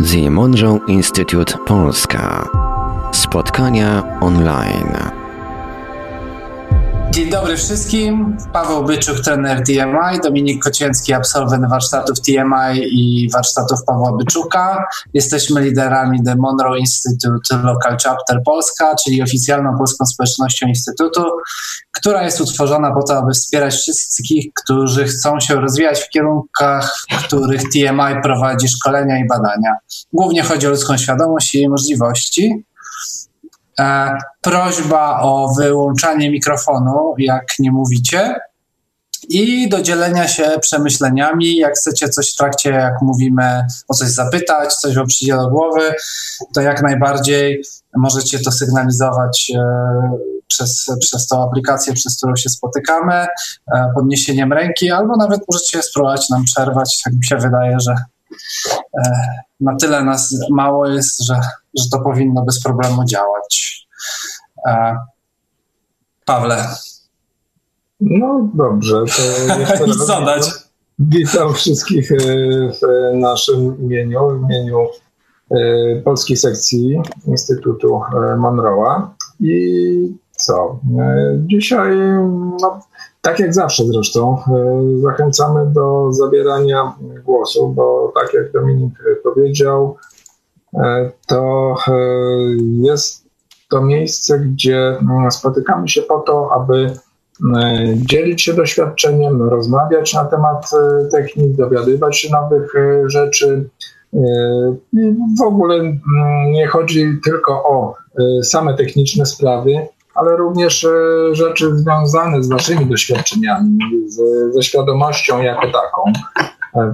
The Monroe Institute Polska. Spotkania online. Dzień dobry wszystkim. Paweł Byczuk, trener TMI, Dominik Kocięcki, absolwent warsztatów TMI i warsztatów Pawła Byczuka. Jesteśmy liderami The Monroe Institute Local Chapter Polska, czyli oficjalną polską społecznością Instytutu, która jest utworzona po to, aby wspierać wszystkich, którzy chcą się rozwijać w kierunkach, w których TMI prowadzi szkolenia i badania. Głównie chodzi o ludzką świadomość i jej możliwości. E, prośba o wyłączanie mikrofonu, jak nie mówicie, i do dzielenia się przemyśleniami. Jak chcecie coś w trakcie, jak mówimy, o coś zapytać, coś wam przyjdzie do głowy, to jak najbardziej możecie to sygnalizować e, przez, przez tą aplikację, przez którą się spotykamy, e, podniesieniem ręki, albo nawet możecie spróbować nam przerwać. Tak mi się wydaje, że na tyle nas mało jest, że, że to powinno bez problemu działać. Pawle. No dobrze, to jeszcze Nic dodać. Witam wszystkich e, w naszym imieniu, w imieniu e, polskiej sekcji Instytutu e, Monroe'a. I co? Dzisiaj, no, tak jak zawsze zresztą, zachęcamy do zabierania głosu, bo tak jak Dominik powiedział, to jest to miejsce, gdzie mm, spotykamy się po to, aby dzielić się doświadczeniem, rozmawiać na temat e, technik, dowiadywać się nowych e, rzeczy. E, w ogóle mm, nie chodzi tylko o same techniczne sprawy, ale również rzeczy związane z naszymi doświadczeniami, z, ze świadomością jako taką.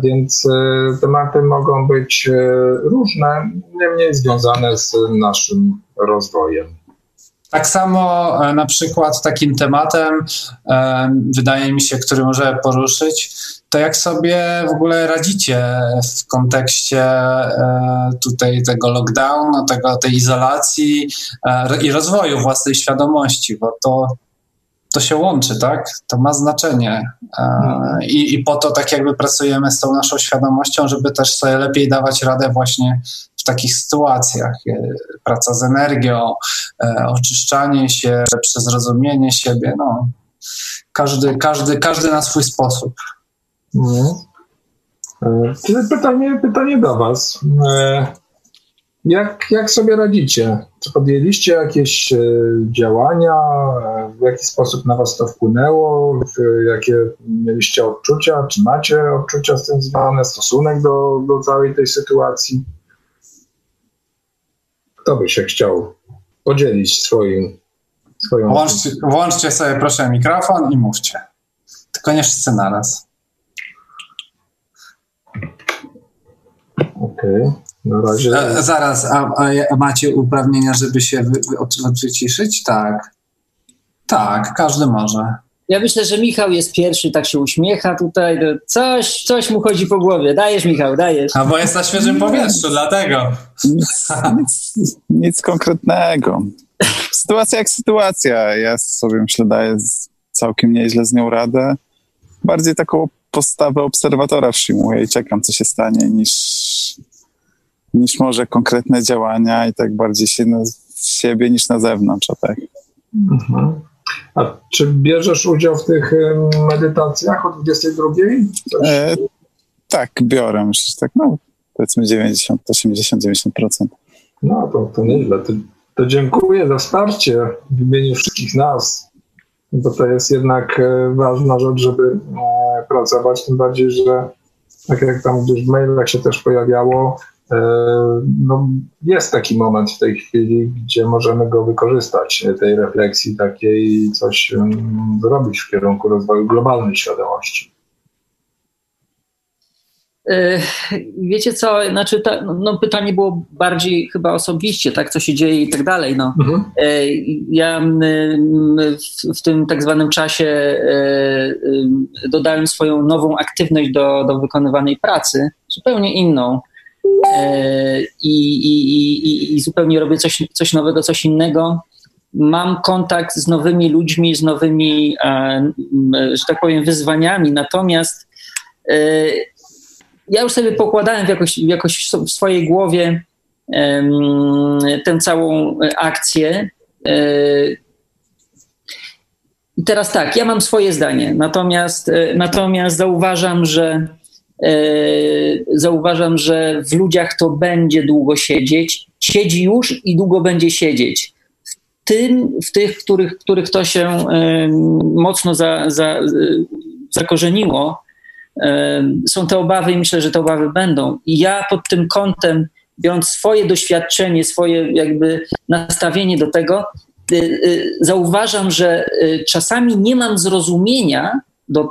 Więc tematy mogą być różne, niemniej związane z naszym rozwojem. Tak samo e, na przykład takim tematem, e, wydaje mi się, który możemy poruszyć, to jak sobie w ogóle radzicie w kontekście e, tutaj tego lockdownu, tego, tej izolacji i rozwoju własnej świadomości, bo to, to się łączy, tak? To ma znaczenie. I, I po to tak jakby pracujemy z tą naszą świadomością, żeby też sobie lepiej dawać radę właśnie w takich sytuacjach. E, praca z energią, e, oczyszczanie się, przezrozumienie siebie. No, każdy, każdy, każdy na swój sposób. E, pytanie, pytanie do Was. Jak, jak sobie radzicie? Czy podjęliście jakieś działania? W jaki sposób na Was to wpłynęło? Jakie mieliście odczucia? Czy macie odczucia z tym związane? Stosunek do, do całej tej sytuacji? Kto by się chciał podzielić swoim, swoją... Włączcie, włączcie sobie proszę mikrofon i mówcie. Tylko nie wszyscy naraz. Okej. Okay. Na razie... E, zaraz, a, a, macie uprawnienia, żeby się wy, wyciszyć? Tak. Tak, każdy może. Ja myślę, że Michał jest pierwszy, tak się uśmiecha tutaj. Coś, coś mu chodzi po głowie. Dajesz, Michał, dajesz. A bo jest na świeżym powietrzu, dlatego. Nic, nic, nic konkretnego. Sytuacja jak sytuacja. Ja sobie myślę, daję całkiem nieźle z nią radę. Bardziej taką postawę obserwatora przyjmuję i czekam, co się stanie, niż, niż może konkretne działania i tak bardziej się na siebie niż na zewnątrz. A tak. Mhm. A czy bierzesz udział w tych medytacjach o 22? E, tak, biorę. Myślę, że tak, no powiedzmy 90, 80, 90%. No to, to nieźle. To, to dziękuję za wsparcie w imieniu wszystkich nas, bo to jest jednak e, ważna rzecz, żeby e, pracować, tym bardziej, że tak jak tam gdzieś w mailach się też pojawiało, no, jest taki moment w tej chwili, gdzie możemy go wykorzystać, e, tej refleksji takiej i coś zrobić w kierunku rozwoju globalnej świadomości. E, wiecie co, znaczy ta, no, pytanie było bardziej chyba osobiście, tak, co się dzieje i tak dalej. No. Mhm. Ja w, w, tym tak zwanym czasie dodałem swoją nową aktywność do, do wykonywanej pracy, zupełnie inną E, i, i, i, i zupełnie robię coś, coś nowego, coś innego. Mam kontakt z nowymi ludźmi, z nowymi, e, że tak powiem, wyzwaniami, natomiast e, ja już sobie pokładałem w jakoś, jakoś w swojej głowie tę całą akcję. I teraz tak, ja mam swoje zdanie, natomiast, natomiast zauważam, że zauważam, że w ludziach to będzie długo siedzieć. Siedzi już i długo będzie siedzieć tym, w tych, których, których to się mocno za, za, zakorzeniło, są te obawy i myślę, że te obawy będą. I ja pod tym kątem, biorąc swoje doświadczenie, swoje jakby nastawienie do tego, zauważam, że czasami nie mam zrozumienia do,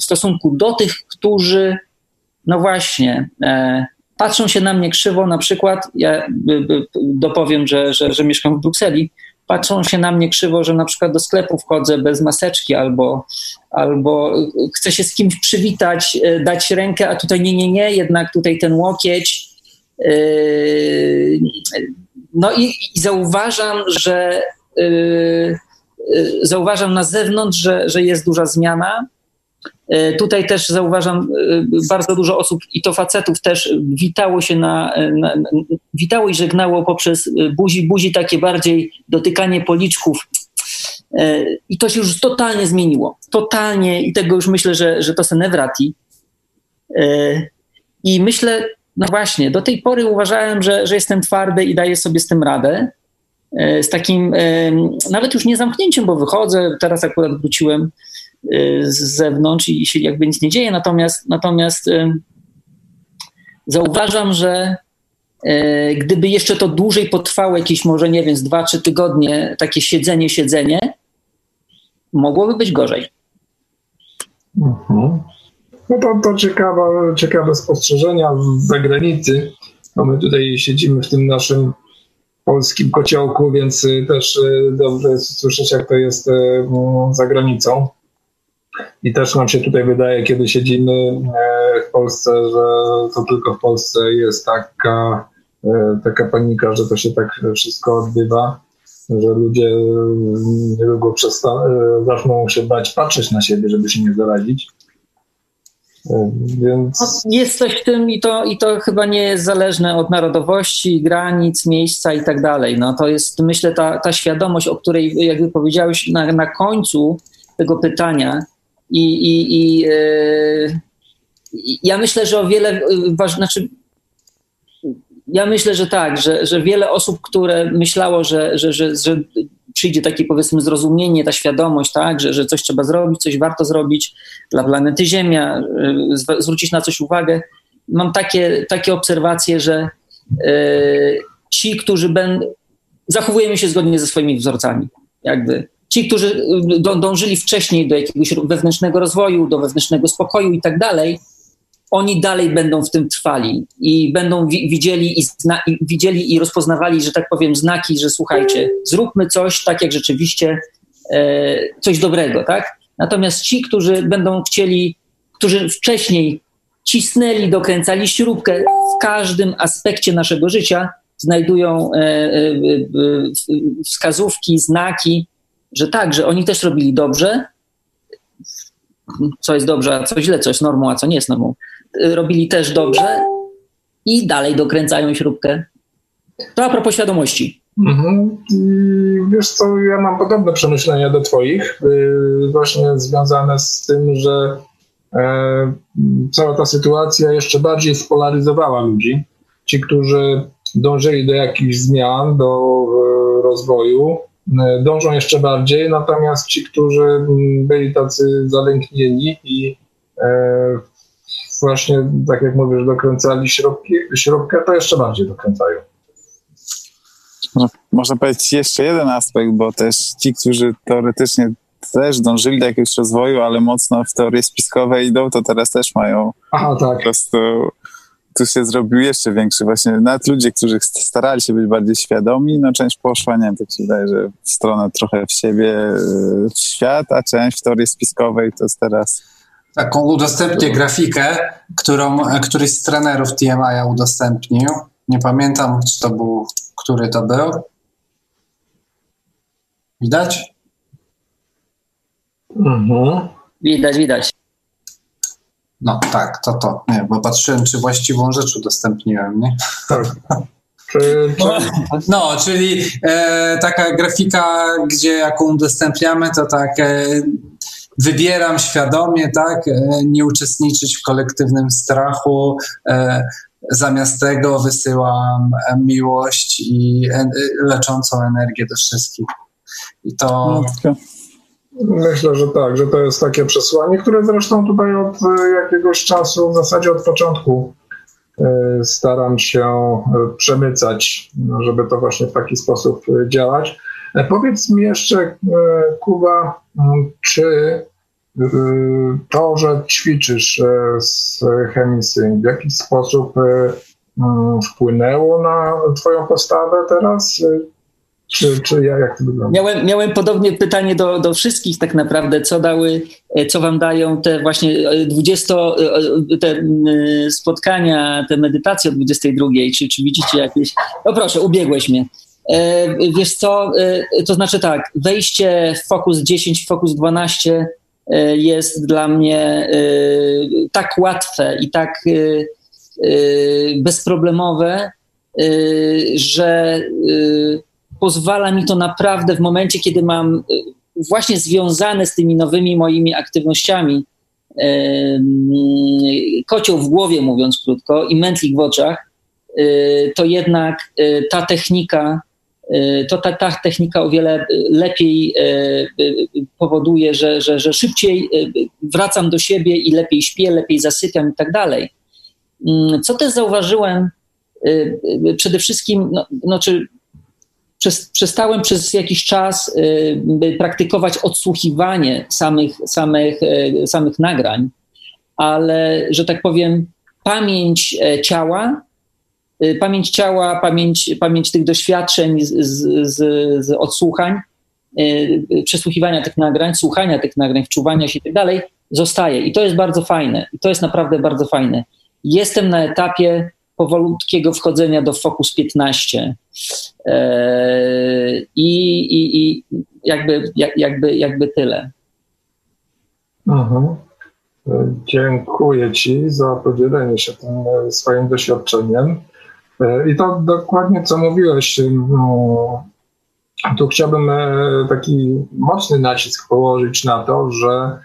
w stosunku do tych, którzy, no właśnie, e, patrzą się na mnie krzywo, na przykład, ja dopowiem, że, że, że mieszkam w Brukseli, patrzą się na mnie krzywo, że na przykład do sklepu wchodzę bez maseczki albo, albo chcę się z kimś przywitać, e, dać rękę, a tutaj nie, nie, nie, jednak tutaj ten łokieć. E, no i, i zauważam, że e, zauważam na zewnątrz, że, że jest duża zmiana, E, tutaj też zauważam e, bardzo dużo osób, i to facetów też, witało się na, na, witało i żegnało poprzez buzi, buzi takie bardziej dotykanie policzków. I to się już totalnie zmieniło. Totalnie i tego już myślę, że, że to se nevrati. I myślę, no właśnie, do tej pory uważałem, że, że jestem twardy i daję sobie z tym radę. Z takim, nawet już nie zamknięciem, bo wychodzę, teraz akurat wróciłem Y, z zewnątrz i się jakby nic nie dzieje. Natomiast, natomiast zauważam, że gdyby jeszcze to dłużej potrwało, jakieś może, nie wiem, z dwa, trzy tygodnie, takie siedzenie, siedzenie, mogłoby być gorzej. Mhm. No to, to ciekawe, ciekawe spostrzeżenia z zagranicy. No my tutaj siedzimy w tym naszym polskim kociołku, więc też dobrze jest słyszeć, jak to jest za granicą. I też nam się tutaj wydaje, kiedy siedzimy e, w Polsce, że to tylko w Polsce jest taka, e, taka panika, że to się tak wszystko odbywa, że ludzie niedługo e, zaczną się bać patrzeć na siebie, żeby się nie zarazić. Więc... No, jest coś w tym i to, i to chyba nie jest zależne od narodowości, granic, miejsca i tak dalej. No, to jest, myślę, ta, ta świadomość, o której, jakby powiedziałeś na, na końcu tego pytania, i, i, i e, ja myślę, że o wiele e, znaczy, ja myślę, że tak, że, że wiele osób, które myślało, że, że, że, że przyjdzie takie powiedzmy zrozumienie, ta świadomość, tak, że, że coś trzeba zrobić, coś warto zrobić dla planety Ziemia, e, zwrócić na coś uwagę. Mam takie, takie obserwacje, że ci, którzy będą, zachowujemy się zgodnie ze swoimi wzorcami, jakby ci, którzy y, dążyli wcześniej do jakiegoś wewnętrznego rozwoju, do wewnętrznego spokoju i tak dalej, oni dalej będą w tym trwali i będą widzieli i, zna, i widzieli i rozpoznawali, że tak powiem, znaki, że słuchajcie, zróbmy coś tak, jak rzeczywiście e, coś dobrego, tak? Natomiast ci, którzy będą chcieli, którzy wcześniej cisnęli, dokręcali śrubkę w każdym aspekcie naszego życia, znajdują e, e, wskazówki, znaki, że tak, że oni też robili dobrze, co jest dobrze, a co źle, co jest normą, a co nie jest normą. Robili też dobrze i dalej dokręcają śrubkę. To a propos świadomości. Mhm. wiesz co, ja mam podobne przemyślenia do twoich, yy, właśnie związane z tym, że e, cała ta sytuacja jeszcze bardziej spolaryzowała ludzi. Ci, którzy dążyli do jakichś zmian, do e, rozwoju, E, dążą jeszcze bardziej, natomiast ci, którzy byli tacy zalęknieni i właśnie, tak jak mówisz, dokręcali śrubki, śrubkę, to jeszcze bardziej dokręcają. No, można powiedzieć jeszcze jeden aspekt, bo też ci, którzy teoretycznie też dążyli do jakiegoś rozwoju, ale mocno w teorie spiskowe idą, to teraz też mają Aha, tak. po prostu tu się zrobił jeszcze większy właśnie, nawet ludzie, którzy starali się być bardziej świadomi, no część poszła, nie wiem, tak się wydaje, że w stronę trochę w siebie, w świat, a część w teorii spiskowej to jest teraz... Taką udostępnię grafikę, którą któryś z trenerów TMI udostępnił. Nie pamiętam, czy to był, który to był. Widać? Mhm. Widać, widać. No tak, to to. Nie, bo patrzyłem, czy właściwą rzecz udostępniłem, nie? Tak. No, czyli e, taka grafika, gdzie jaką udostępniamy, to tak e, wybieram świadomie, tak, e, nie uczestniczyć w kolektywnym strachu. E, zamiast tego wysyłam miłość i e, leczącą energię do wszystkich. I to. Myślę, że tak, że to jest takie przesłanie, które zresztą tutaj od jakiegoś czasu, w zasadzie od początku staram się przemycać, żeby to właśnie w taki sposób działać. Powiedz mi jeszcze, Kuba, czy to, że ćwiczysz z Chemisync, w jakiś sposób wpłynęło na Twoją postawę teraz? Czy, czy ja, jak to wygląda? Miałem, miałem podobnie pytanie do, do wszystkich tak naprawdę, co dały, e, co wam dają te właśnie 20 e, e, te spotkania, te medytacje o 22, czy, czy widzicie jakieś... O proszę, ubiegłeś mnie. Wiesz co, to znaczy tak, wejście w Focus 10, Focus 12 jest dla mnie tak łatwe i tak bezproblemowe, że pozwala mi to naprawdę w momencie, kiedy mam właśnie związane z tymi nowymi moimi aktywnościami kocioł w głowie, mówiąc krótko, i mętlik w oczach, to jednak ta technika, to ta, ta technika o wiele lepiej powoduje, że, że, że szybciej wracam do siebie i lepiej śpię, lepiej zasypiam i tak dalej. Mm, co też zauważyłem, przede wszystkim, no, no, czy przestałem przez jakiś czas y, praktykować odsłuchiwanie samych, samych, y, samych nagrań, ale że tak powiem, pamięć e, ciała, y, pamięć ciała, pamięć, pamięć tych doświadczeń z, z, z odsłuchań, przesłuchiwania tych nagrań, słuchania tych nagrań, wczuwania się i tak dalej, zostaje. I to jest bardzo fajne. I to jest naprawdę bardzo fajne. Jestem na etapie powolutkiego wchodzenia do Focus 15. E, I, i, i jakby, jakby, jakby tyle. Mhm. Dziękuję Ci za podzielenie się tym e, swoim doświadczeniem. E, I to dokładnie co mówiłeś. No, tu chciałbym taki mocny nacisk położyć na to, że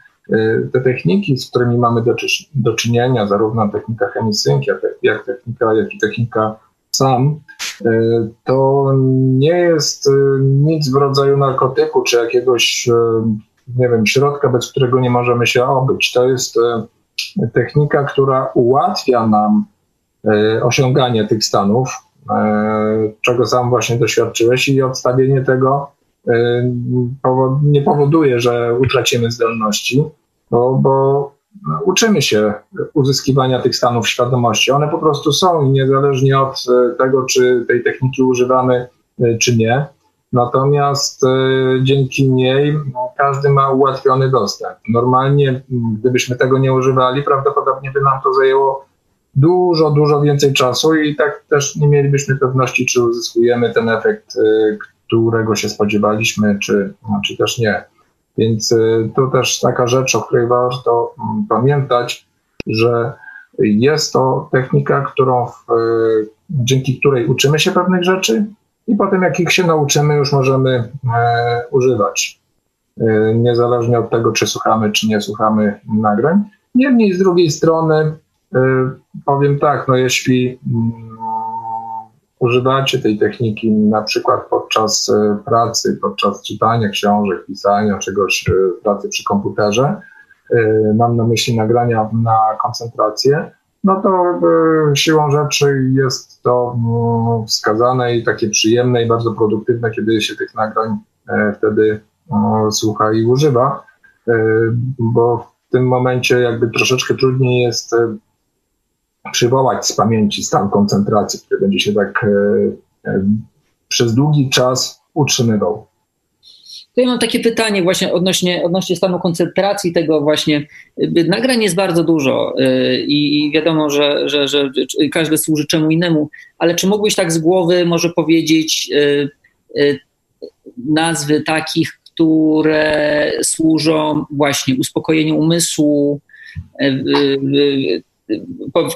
te techniki, z którymi mamy do, czynienia, zarówno technika chemisync, jak, technika, jak i technika sam, e, to nie jest e, nic w rodzaju narkotyku czy jakiegoś, e, nie wiem, środka, bez którego nie możemy się obyć. To jest technika, która ułatwia nam osiąganie tych stanów, czego sam właśnie doświadczyłeś i odstawienie tego nie powoduje, że utracimy zdolności, bo, bo uczymy się uzyskiwania tych stanów świadomości. One po prostu są i niezależnie od e, tego, czy tej techniki używamy, e, czy nie. Natomiast e, dzięki niej każdy ma ułatwiony dostęp. Normalnie, gdybyśmy tego nie używali, prawdopodobnie by nam to zajęło dużo, dużo więcej czasu i tak też nie mielibyśmy pewności, czy uzyskujemy ten efekt, którego się spodziewaliśmy, czy, czy też nie. Więc y, to też taka rzecz, o której warto mm, pamiętać, że jest to technika, którą w, y, dzięki której uczymy się pewnych rzeczy i potem jak ich się nauczymy, już możemy e, używać. E, niezależnie od tego, czy słuchamy, czy nie słuchamy nagrań. Niemniej z drugiej strony powiem tak, no jeśli mm, używacie tej techniki na przykład podczas e, pracy, podczas czytania książek, pisania czegoś, e, pracy przy komputerze, e, mam na myśli nagrania na koncentrację, no to siłą rzeczy jest to mm, wskazane i takie przyjemne i bardzo produktywne, kiedy się tych nagrań wtedy słucha i używa, bo w tym momencie jakby troszeczkę trudniej jest przywołać z pamięci stan koncentracji, który będzie się tak e, e, przez długi czas utrzymywał. To ja mam takie pytanie właśnie odnośnie, odnośnie stanu koncentracji tego właśnie. Nagrań jest bardzo dużo e, i wiadomo, że, że, że każdy służy czemu innemu, ale czy mógłbyś tak z głowy może powiedzieć nazwy takich, które służą właśnie uspokojeniu umysłu,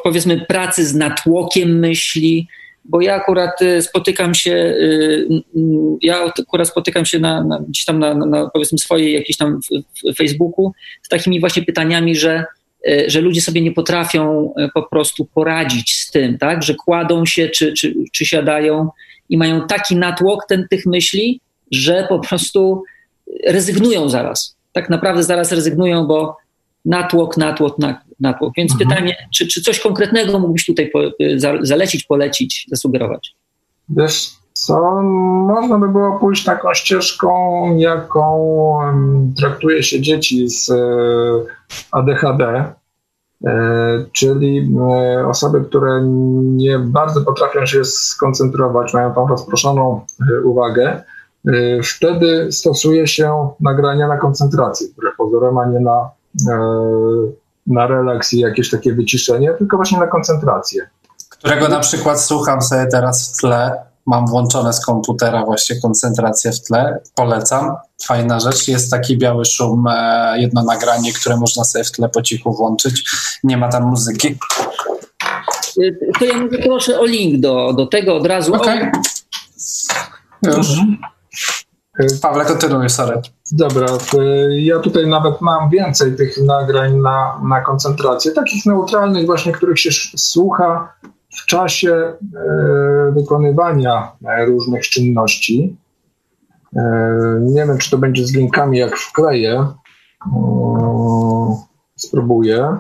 powiedzmy pracy z natłokiem myśli, bo ja akurat spotykam się, ja akurat spotykam się na, na gdzieś tam na, na, powiedzmy swojej jakiejś tam w Facebooku z takimi właśnie pytaniami, że E, że ludzie sobie nie potrafią e, po prostu poradzić z tym, tak? że kładą się czy, czy, czy siadają i mają taki natłok ten, tych myśli, że po prostu rezygnują zaraz. Tak naprawdę zaraz rezygnują, bo natłok, natłok, natłok. Więc mhm. pytanie, czy, czy coś konkretnego mógłbyś tutaj po, e, zalecić, polecić, zasugerować? Wiesz co, można by było pójść taką ścieżką, jaką traktuje się dzieci z ADHD, e, czyli e, osoby, które nie bardzo potrafią się skoncentrować, mają tą rozproszoną e, uwagę, wtedy stosuje się nagrania na koncentrację, które pozorem, a nie na, na relaks i jakieś takie wyciszenie, tylko właśnie na koncentrację. Którego na przykład słucham sobie teraz w tle mam włączone z komputera właśnie koncentrację w tle, polecam. Fajna rzecz, jest taki biały szum, e, jedno nagranie, które można sobie w tle po cichu włączyć. Nie ma tam muzyki. To ja mówię proszę o link do, do tego od razu. Okej. Okay. Już. Mhm. Pawle, kontynuuj, sorry. Dobra, ja tutaj nawet mam więcej tych nagrań na, na koncentrację, takich neutralnych właśnie, których się słucha w czasie e, wykonywania e, różnych czynności. E, nie wiem, czy to będzie z linkami, jak wkleję. Spróbuję.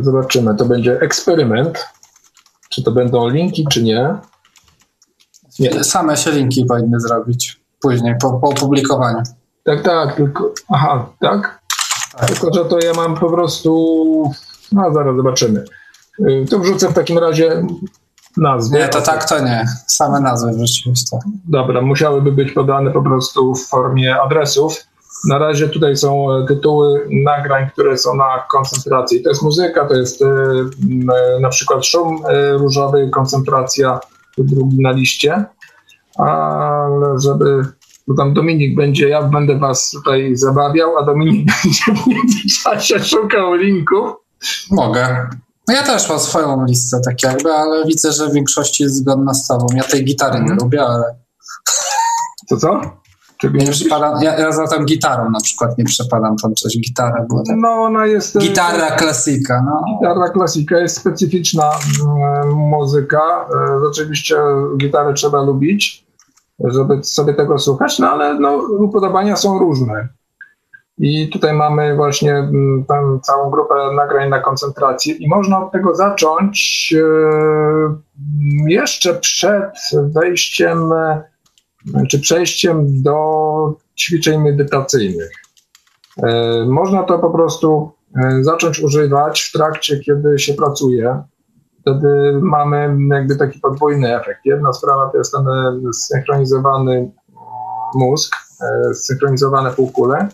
Zobaczymy. To będzie eksperyment. Czy to będą linki, czy nie? Nie. Same się linki powinny zrobić później, po, po opublikowaniu. Tak, tak, tylko. Aha, tak? tak? Tylko, że to ja mam po prostu. No, zaraz zobaczymy. Y, to wrzucę w takim razie nazwy. Nie, to tak, to nie. Same nazwy wrzuciłeś to. Dobra, musiałyby być podane po prostu w formie adresów. Na razie tutaj są e, tytuły nagrań, które są na koncentracji. To jest muzyka, to jest e, na przykład szum e, różowy, koncentracja drugi na liście. Ale żeby bo tam Dominik będzie, ja będę was tutaj zabawiał, a Dominik będzie w międzyczasie szukał linków. Mogę. No ja też mam swoją listę tak jakby, ale widzę, że w większości jest zgodna z tobą. Ja tej gitary nie mhm. lubię, ale... Co, co? Czego nie przepadam, ja, ja za tą gitarą na przykład nie przepadam tam coś, gitara była tak. No ona jest... E, Gitara klasika, no. Gitara klasika jest specyficzna mm, muzyka. E, oczywiście gitarę trzeba lubić, żeby sobie tego słuchać, no ale no, upodobania są różne. I tutaj mamy właśnie mm, tę całą grupę nagrań na koncentrację i można od tego zacząć e, jeszcze przed wejściem e, czy przejściem do ćwiczeń medytacyjnych. E, można to po prostu zacząć używać w trakcie, kiedy się pracuje. Wtedy mamy jakby taki podwójny efekt. Jedna sprawa to jest ten zsynchronizowany mózg, zsynchronizowane półkule,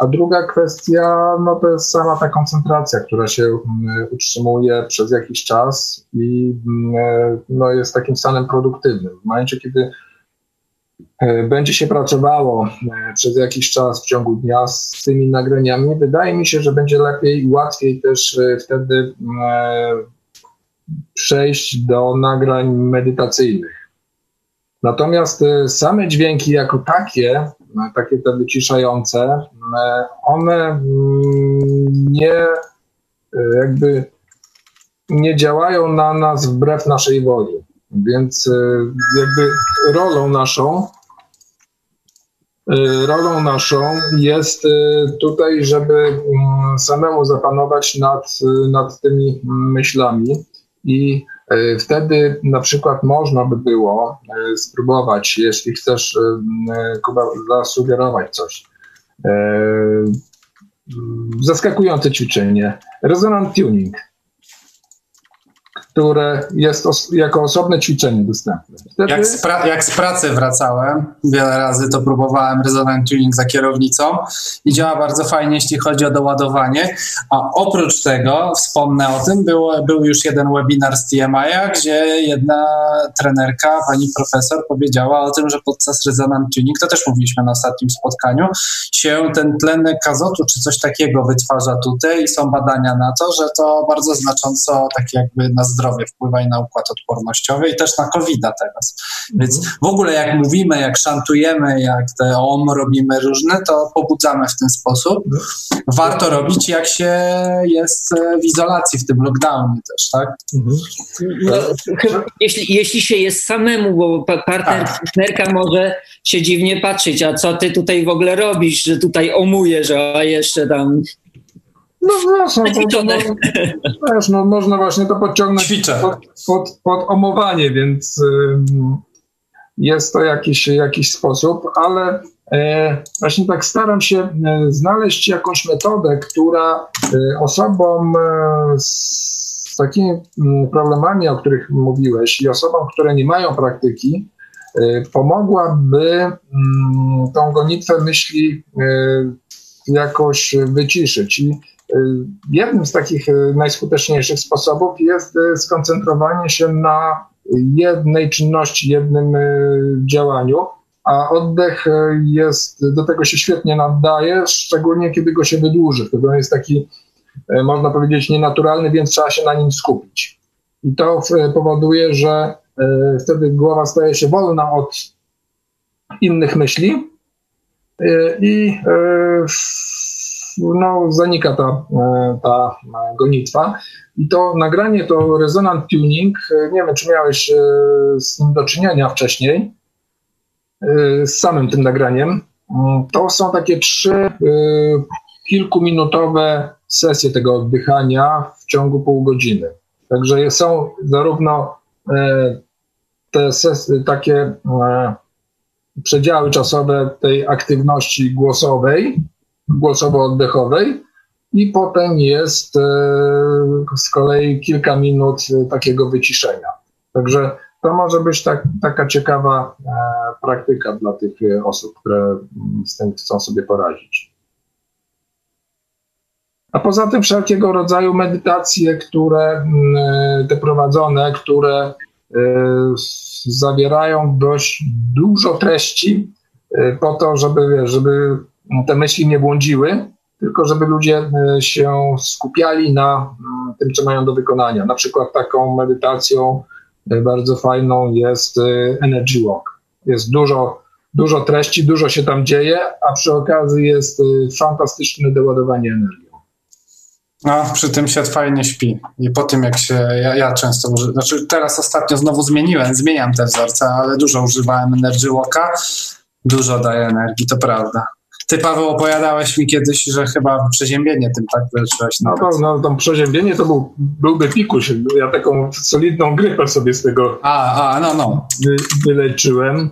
a druga kwestia, no to jest sama ta koncentracja, która się utrzymuje przez jakiś czas i no, jest takim stanem produktywnym. W momencie, kiedy e, będzie się pracowało e, przez jakiś czas w ciągu dnia z tymi nagraniami, wydaje mi się, że będzie lepiej i łatwiej też e, wtedy przejść do nagrań medytacyjnych. Natomiast same dźwięki jako takie takie te wyciszające, e, one mm, nie e, jakby nie działają na nas wbrew naszej woli. Więc e, jakby rolą naszą rolą naszą jest tutaj, żeby mm, samemu zapanować nad, nad tymi myślami i E, wtedy na przykład można by było e, spróbować, jeśli chcesz e, Kuba, zasugerować coś. Zaskakujące ćwiczenie. Resonant tuning. Które jest os jako osobne ćwiczenie dostępne. Wtedy... Jak, z jak, z pracy wracałem, wiele razy to próbowałem Resonant Tuning za kierownicą i działa bardzo fajnie, jeśli chodzi o doładowanie. A oprócz tego, wspomnę o tym, było, był już jeden webinar z TMI, gdzie jedna trenerka, pani profesor, powiedziała o tym, że podczas Resonant Tuning, to też mówiliśmy na ostatnim spotkaniu, się ten tlenek azotu czy coś takiego wytwarza tutaj i są badania na to, że to bardzo znacząco tak jakby na zdrowie wpływa i na układ odpornościowy i też na covid teraz. Więc w ogóle jak mówimy, jak szantujemy, jak te OM robimy różne, to pobudzamy w ten sposób. Warto robić jak się jest w izolacji, w tym lockdownie też, tak? No, jeśli, jeśli się jest samemu, bo partner, tak. partnerka może się dziwnie patrzeć, a co ty tutaj w ogóle robisz, że tutaj omujesz, a jeszcze tam no właśnie, to, no, wiesz, no, można właśnie to podciągnąć pod, pod, pod, omowanie, więc y, jest to jakiś, jakiś sposób, ale e, właśnie tak staram się e, znaleźć jakąś metodę, która e, osobom e, z takimi mm, problemami, o których mówiłeś i osobom, które nie mają praktyki, e, pomogłaby mm, tą gonitwę myśli e, jakoś wyciszyć. I jednym z takich y, najskuteczniejszych sposobów jest y, skoncentrowanie się na jednej czynności, jednym działaniu, a oddech jest, do tego się świetnie nadaje, szczególnie kiedy go się wydłuży. Wtedy on jest taki, można powiedzieć, nienaturalny, więc trzeba się na nim skupić. I to powoduje, że wtedy głowa staje się wolna od innych myśli i no, zanika ta, e, ta gonitwa. I to nagranie, to Resonant Tuning, e, nie wiem, czy miałeś e, z nim do czynienia wcześniej, z samym tym nagraniem. Mm, to są takie trzy kilkuminutowe sesje tego oddychania w ciągu pół godziny. Także są zarówno te sesje, takie przedziały czasowe tej aktywności głosowej, głosowo-oddechowej i potem jest e, z kolei kilka minut e, takiego wyciszenia. Także to może być tak, taka ciekawa e, praktyka dla tych osób, które mm, z tym chcą sobie poradzić. A poza tym wszelkiego rodzaju medytacje, które mm, te prowadzone, które zawierają dość dużo treści po to, żeby, żeby te myśli nie błądziły, tylko żeby ludzie e, się skupiali na mm, tym, co mają do wykonania. Na przykład taką medytacją e, bardzo fajną jest e, Energy Walk. Jest dużo, dużo treści, dużo się tam dzieje, a przy okazji jest fantastyczne doładowanie energią. No, przy tym się fajnie śpi. I po tym, jak się. Ja, ja często używam. Znaczy, teraz ostatnio znowu zmieniłem, zmieniam te wzorce, ale dużo używałem Energy Walka. Dużo daje energii, to prawda. Ty, Paweł, opowiadałeś mi kiedyś, że chyba przeziębienie tym tak wyleczyłeś. No, no, to przeziębienie to był, byłby pikuś. Ja taką solidną grypę sobie z tego a, a, no, no. Wy, wyleczyłem.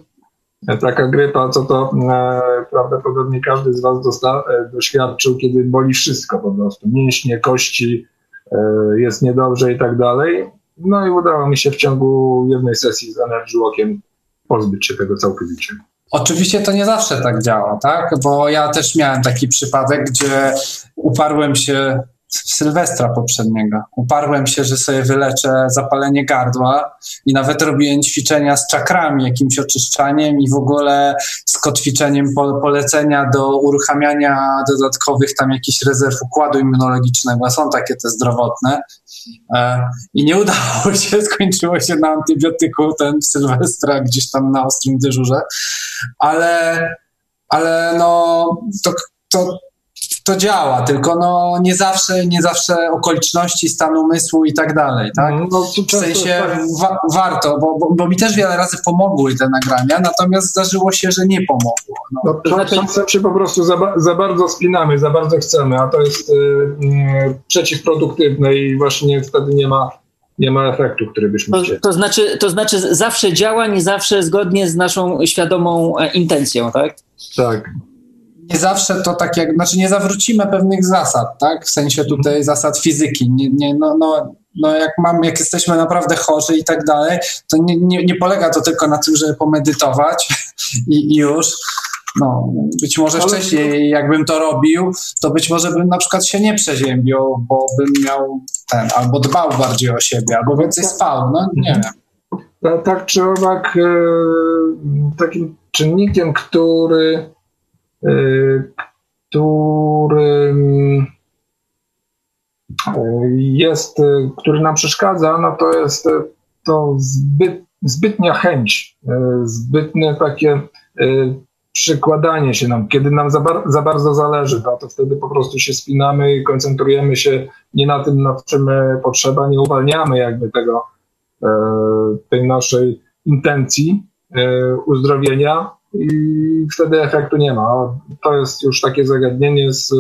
Taka grypa, co to e, prawdopodobnie każdy z Was dosta, e, doświadczył, kiedy boli wszystko po prostu. Mięśnie, kości, e, jest niedobrze i tak dalej. No i udało mi się w ciągu jednej sesji z Energy Walkiem pozbyć się tego całkowicie. Oczywiście to nie zawsze tak działa, tak? Bo ja też miałem taki przypadek, gdzie uparłem się Sylwestra poprzedniego. Uparłem się, że sobie wyleczę zapalenie gardła i nawet robiłem ćwiczenia z czakrami, jakimś oczyszczaniem i w ogóle z kotwiczeniem polecenia do uruchamiania dodatkowych tam jakichś rezerw układu immunologicznego. Są takie te zdrowotne. E, I nie udało się, skończyło się na antybiotyku ten Sylwestra gdzieś tam na ostrym dyżurze, ale, ale no to, to to działa, tylko no nie zawsze, nie zawsze okoliczności stanu umysłu i tak dalej, tak? No, no w sensie tak. wa warto, bo, bo, bo, mi też wiele razy pomogły te nagrania, natomiast zdarzyło się, że nie pomogło. No. No, to znaczy... Się po prostu za, za, bardzo spinamy, za bardzo chcemy, a to jest yy, przeciwproduktywne i właśnie wtedy nie ma nie ma efektu, który byśmy to, chcieli. To znaczy, to znaczy zawsze działa, nie zawsze zgodnie z naszą świadomą e, intencją, tak? Tak nie zawsze to tak jak, znaczy nie zawrócimy pewnych zasad, tak? W sensie tutaj zasad fizyki. Nie, nie, no, no, no jak, mam, jak jesteśmy naprawdę chorzy i tak dalej, to nie, nie, nie polega to tylko na tym, żeby pomedytować i, i już. No, być może wcześniej, jakbym to robił, to być może bym na przykład się nie przeziębił, bo bym miał ten, albo dbał bardziej o siebie, albo więcej spał, no nie wiem. Tak, tak czy owak, e, takim czynnikiem, który, e, który jest, który nam przeszkadza, no to jest to zbyt, zbytnia chęć, zbytne takie przykładanie się nam, kiedy nam za, bar za bardzo zależy, to, to wtedy po prostu się spinamy i koncentrujemy się nie na tym, nad czym potrzeba, nie uwalniamy jakby tego, e, tej naszej intencji e, uzdrowienia i wtedy efektu nie ma. To jest już takie zagadnienie z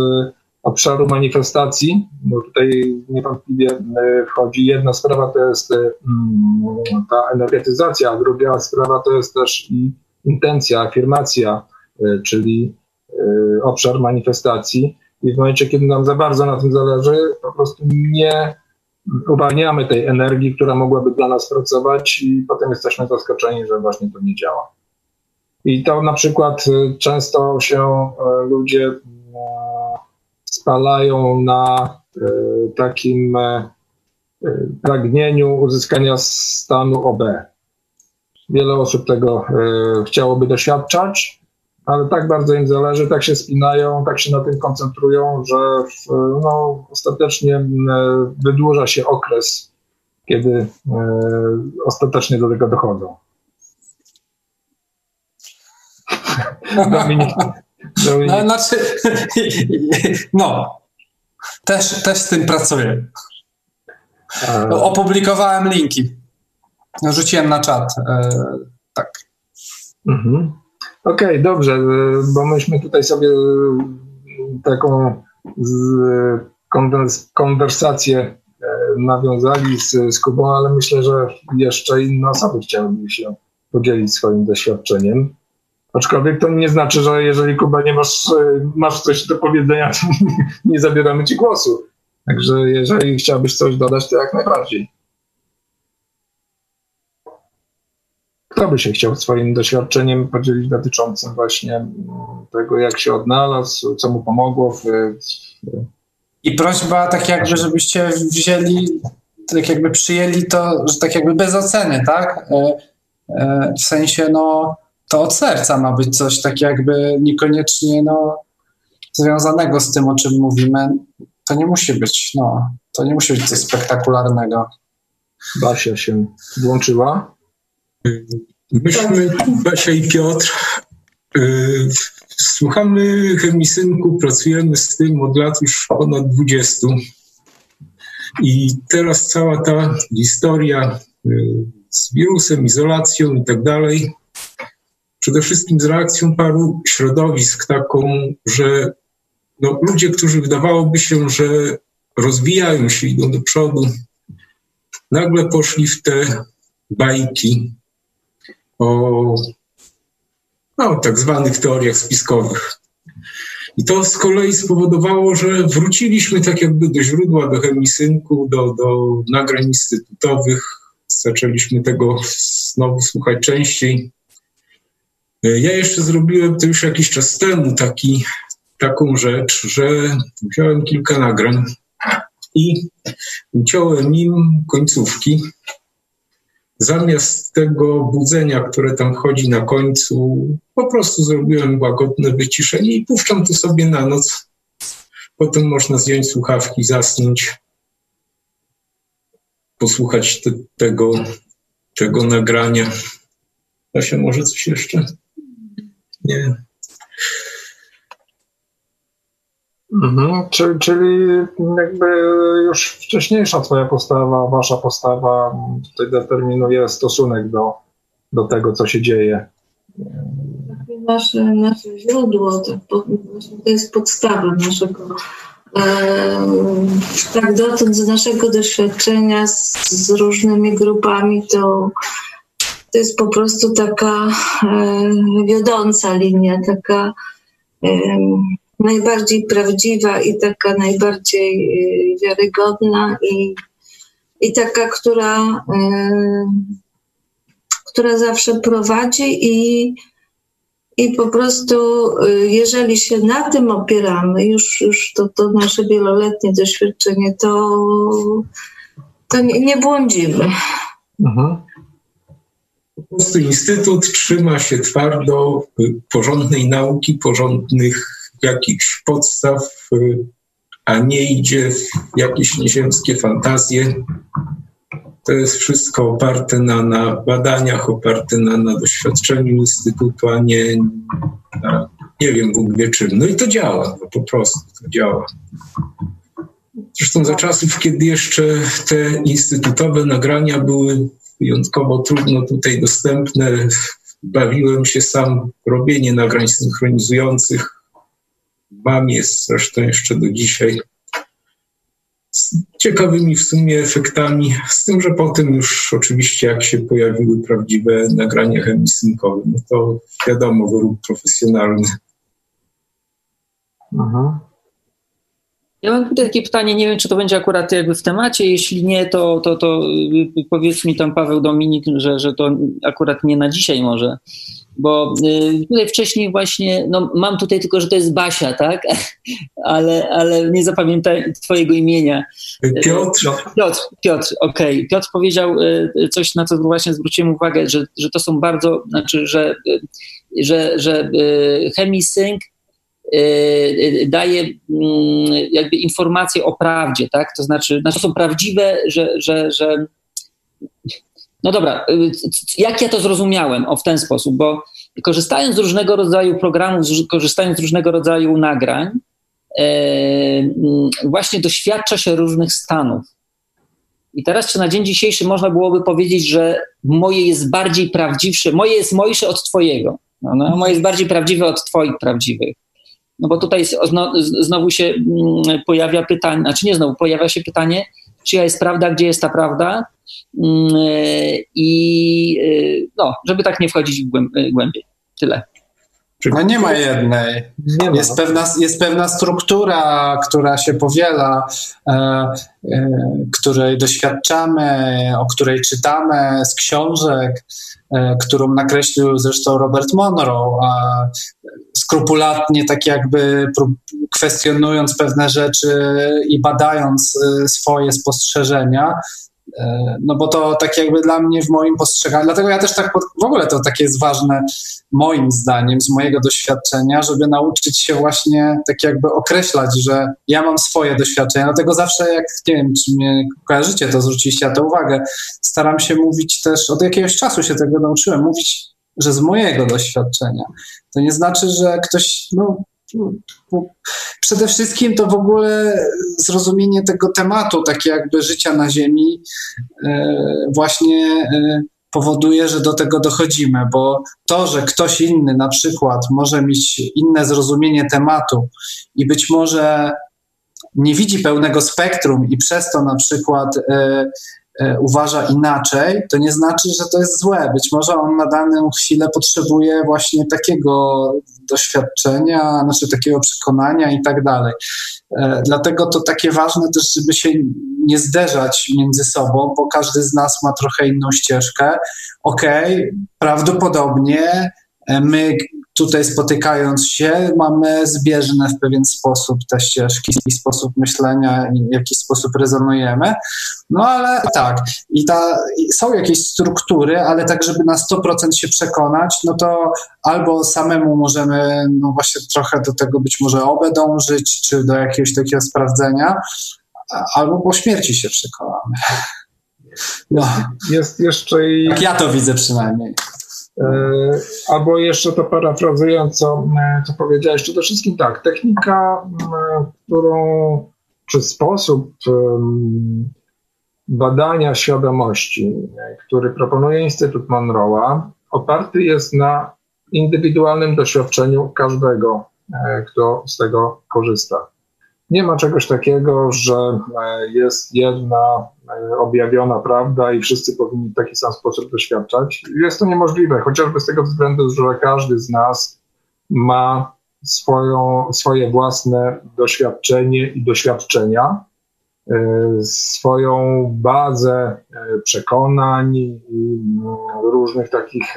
obszaru manifestacji, bo tutaj niewątpliwie e, wchodzi jedna sprawa to jest mm, ta energetyzacja, a druga sprawa to jest też intencja, afirmacja, e, czyli e, obszar manifestacji. I w momencie, kiedy nam za bardzo na tym zależy, po prostu nie uwalniamy tej energii, która mogłaby dla nas pracować, i potem jesteśmy zaskoczeni, że właśnie to nie działa. I to na przykład często się ludzie spalają na e, takim e, e, pragnieniu uzyskania stanu OB. Wiele osób tego chciałoby doświadczać, ale tak bardzo im zależy, tak się spinają, tak się na tym koncentrują, że no, ostatecznie wydłuża się okres, kiedy ostatecznie do tego dochodzą. Dominik, no, znaczy, no, też, też z tym pracuję. No, opublikowałem linki. Rzuciłem na czat. E, tak. Mhm. Okej, okay, dobrze, e, bo myśmy tutaj sobie taką konwersację e, nawiązali z, z Kubą, ale myślę, że jeszcze inne osoby chciałyby się podzielić swoim doświadczeniem. Aczkolwiek to nie znaczy, że jeżeli Kuba nie masz, e, masz coś do powiedzenia, to nie zabieramy ci głosu. Także jeżeli chciałbyś coś dodać, to jak najbardziej. Kto by się chciał swoim doświadczeniem podzielić dotyczącym właśnie mm, tego, jak się odnalazł, co mu pomogło w, i prośba tak jakby, żebyście wzięli, tak jakby przyjęli to, że tak jakby bez oceny, tak? E, e, w sensie, no, to od serca ma być coś tak jakby niekoniecznie no, związanego z tym, o czym mówimy. To nie musi być, no, to nie musi być coś spektakularnego. Basia się włączyła. Myśmy, Basia i Piotr, yy, słuchamy chemisynku, pracujemy z tym od lat już ponad 20. I teraz cała ta historia yy, z wirusem, izolacją i tak dalej, przede wszystkim z reakcją paru środowisk, taką, że no, ludzie, którzy wydawałoby się, że rozwijają się, idą do przodu, nagle poszli w te bajki o no, tak zwanych teoriach spiskowych. I to z kolei spowodowało, że wróciliśmy tak jakby do źródła, do chemisynku, do, do nagrań instytutowych. Zaczęliśmy tego znowu słuchać częściej. E, ja jeszcze zrobiłem to już jakiś czas temu taki, taką rzecz, że wziąłem kilka nagrań i uciąłem im końcówki. Zamiast tego budzenia, które tam chodzi na końcu, po prostu zrobiłem łagodne wyciszenie i puszczam to sobie na noc. Potem można zdjąć słuchawki, zasnąć, posłuchać te, tego, tego nagrania. się może coś jeszcze? Nie. Mhm, czyli, czyli jakby już wcześniejsza twoja postawa, wasza postawa tutaj determinuje stosunek do, do tego, co się dzieje. Nasze, nasze źródło to, to jest podstawa naszego tak dotąd z naszego doświadczenia z, z różnymi grupami to to jest po prostu taka e, wiodąca linia, taka e, najbardziej prawdziwa i taka najbardziej e, wiarygodna i i taka, która, która zawsze prowadzi i, i po prostu, jeżeli się na tym opieramy, już, już to, to nasze wieloletnie doświadczenie, to, to nie, nie błądzimy. Mhm. Po prostu Instytut trzyma się twardo porządnej nauki, porządnych jakichś podstaw, a nie idzie w jakieś nieziemskie fantazje. To jest wszystko oparte na, na badaniach, oparte na, na doświadczeniu Instytutu, a nie na, nie wiem Bóg wie czym. No i to działa, no po prostu to działa. Zresztą za czasów, kiedy jeszcze te instytutowe nagrania były wyjątkowo trudno tutaj dostępne, bawiłem się sam w robienie nagrań synchronizujących. Mam je zresztą jeszcze do dzisiaj. Z ciekawymi w sumie efektami, z tym, że potem już oczywiście jak się pojawiły prawdziwe nagrania chemisynkowe, no to wiadomo, wyrób profesjonalny. Aha. Ja mam tutaj takie pytanie, nie wiem, czy to będzie akurat jakby w temacie, jeśli nie, to, to, to y, powiedz mi tam Paweł Dominik, że, że to akurat nie na dzisiaj może, bo y, tutaj wcześniej właśnie, no mam tutaj tylko, że to jest Basia, tak, ale, ale nie zapamiętam twojego imienia. Piotr. Piotr, Piotr, okej. Okay. Piotr powiedział y, coś, na co właśnie zwróciłem uwagę, że, że to są bardzo, znaczy, że, że, że chemisync daje mm, jakby informacje o prawdzie, tak? To znaczy, znaczy są prawdziwe, że, że, że no dobra, y, jak ja to zrozumiałem o w ten sposób, bo korzystając z różnego rodzaju programów, korzystając z różnego rodzaju nagrań, mm, właśnie doświadcza się różnych stanów. I teraz, czy na dzień dzisiejszy można byłoby powiedzieć, że moje jest bardziej prawdziwsze, moje jest mojsze od Twojego, no, no, moje jest bardziej prawdziwe od Twoich prawdziwych. No bo tutaj znowu się mm, pojawia pytanie, znaczy nie znowu, pojawia się pytanie, czyja jest prawda, gdzie jest ta prawda mm, i y, no, żeby tak nie wchodzić w głębiej. Tyle. No nie ma jednej. Nie ma. Jest, pewna, jest pewna struktura, która się powiela, e, e, której doświadczamy, o której czytamy z książek, e, którą nakreślił zresztą Robert Monroe, skrupulatnie tak jakby kwestionując pewne rzeczy i badając e, swoje spostrzeżenia. E, no bo to tak jakby dla mnie w moim postrzeganiu, dlatego ja też tak w ogóle to takie jest ważne moim zdaniem, z mojego doświadczenia, żeby nauczyć się właśnie tak jakby określać, że ja mam swoje doświadczenia, dlatego zawsze jak, nie wiem, czy mnie kojarzycie, to zwróciliście na to uwagę, staram się mówić też, od jakiegoś czasu się tego nauczyłem, mówić, że z mojego doświadczenia. To nie znaczy, że ktoś, no, przede wszystkim to w ogóle zrozumienie tego tematu, takie jakby życia na Ziemi, e, właśnie e, powoduje, że do tego dochodzimy, bo to, że ktoś inny na przykład może mieć inne zrozumienie tematu i być może nie widzi pełnego spektrum i przez to na przykład E, uważa inaczej, to nie znaczy, że to jest złe. Być może on na daną chwilę potrzebuje właśnie takiego doświadczenia, znaczy takiego przekonania i tak dalej. E, dlatego to takie ważne też, żeby się nie zderzać między sobą, bo każdy z nas ma trochę inną ścieżkę. Okej, okay, prawdopodobnie e, my tutaj spotykając się, mamy zbieżne w pewien sposób te ścieżki, i sposób myślenia, i w jakiś sposób rezonujemy. No ale tak, i ta, są jakieś struktury, ale tak, żeby na 100% się przekonać, no to albo samemu możemy, no właśnie trochę do tego być może obę dążyć, czy do jakiegoś takiego sprawdzenia, albo po śmierci się przekonamy. No. Jest jeszcze i... Tak ja to widzę przynajmniej. E, albo jeszcze to parafrazując, co, e, co powiedziałeś, przede wszystkim tak, technika, którą, czy sposób badania świadomości, e, który proponuje Instytut Monroe'a, oparty jest na indywidualnym doświadczeniu każdego, kto z tego korzysta. Nie ma czegoś takiego, że e, jest jedna e, objawiona prawda i wszyscy powinni w taki sam sposób doświadczać. Jest to niemożliwe, chociażby z tego względu, że każdy z nas ma swoją, swoje własne doświadczenie i doświadczenia, swoją bazę przekonań i różnych takich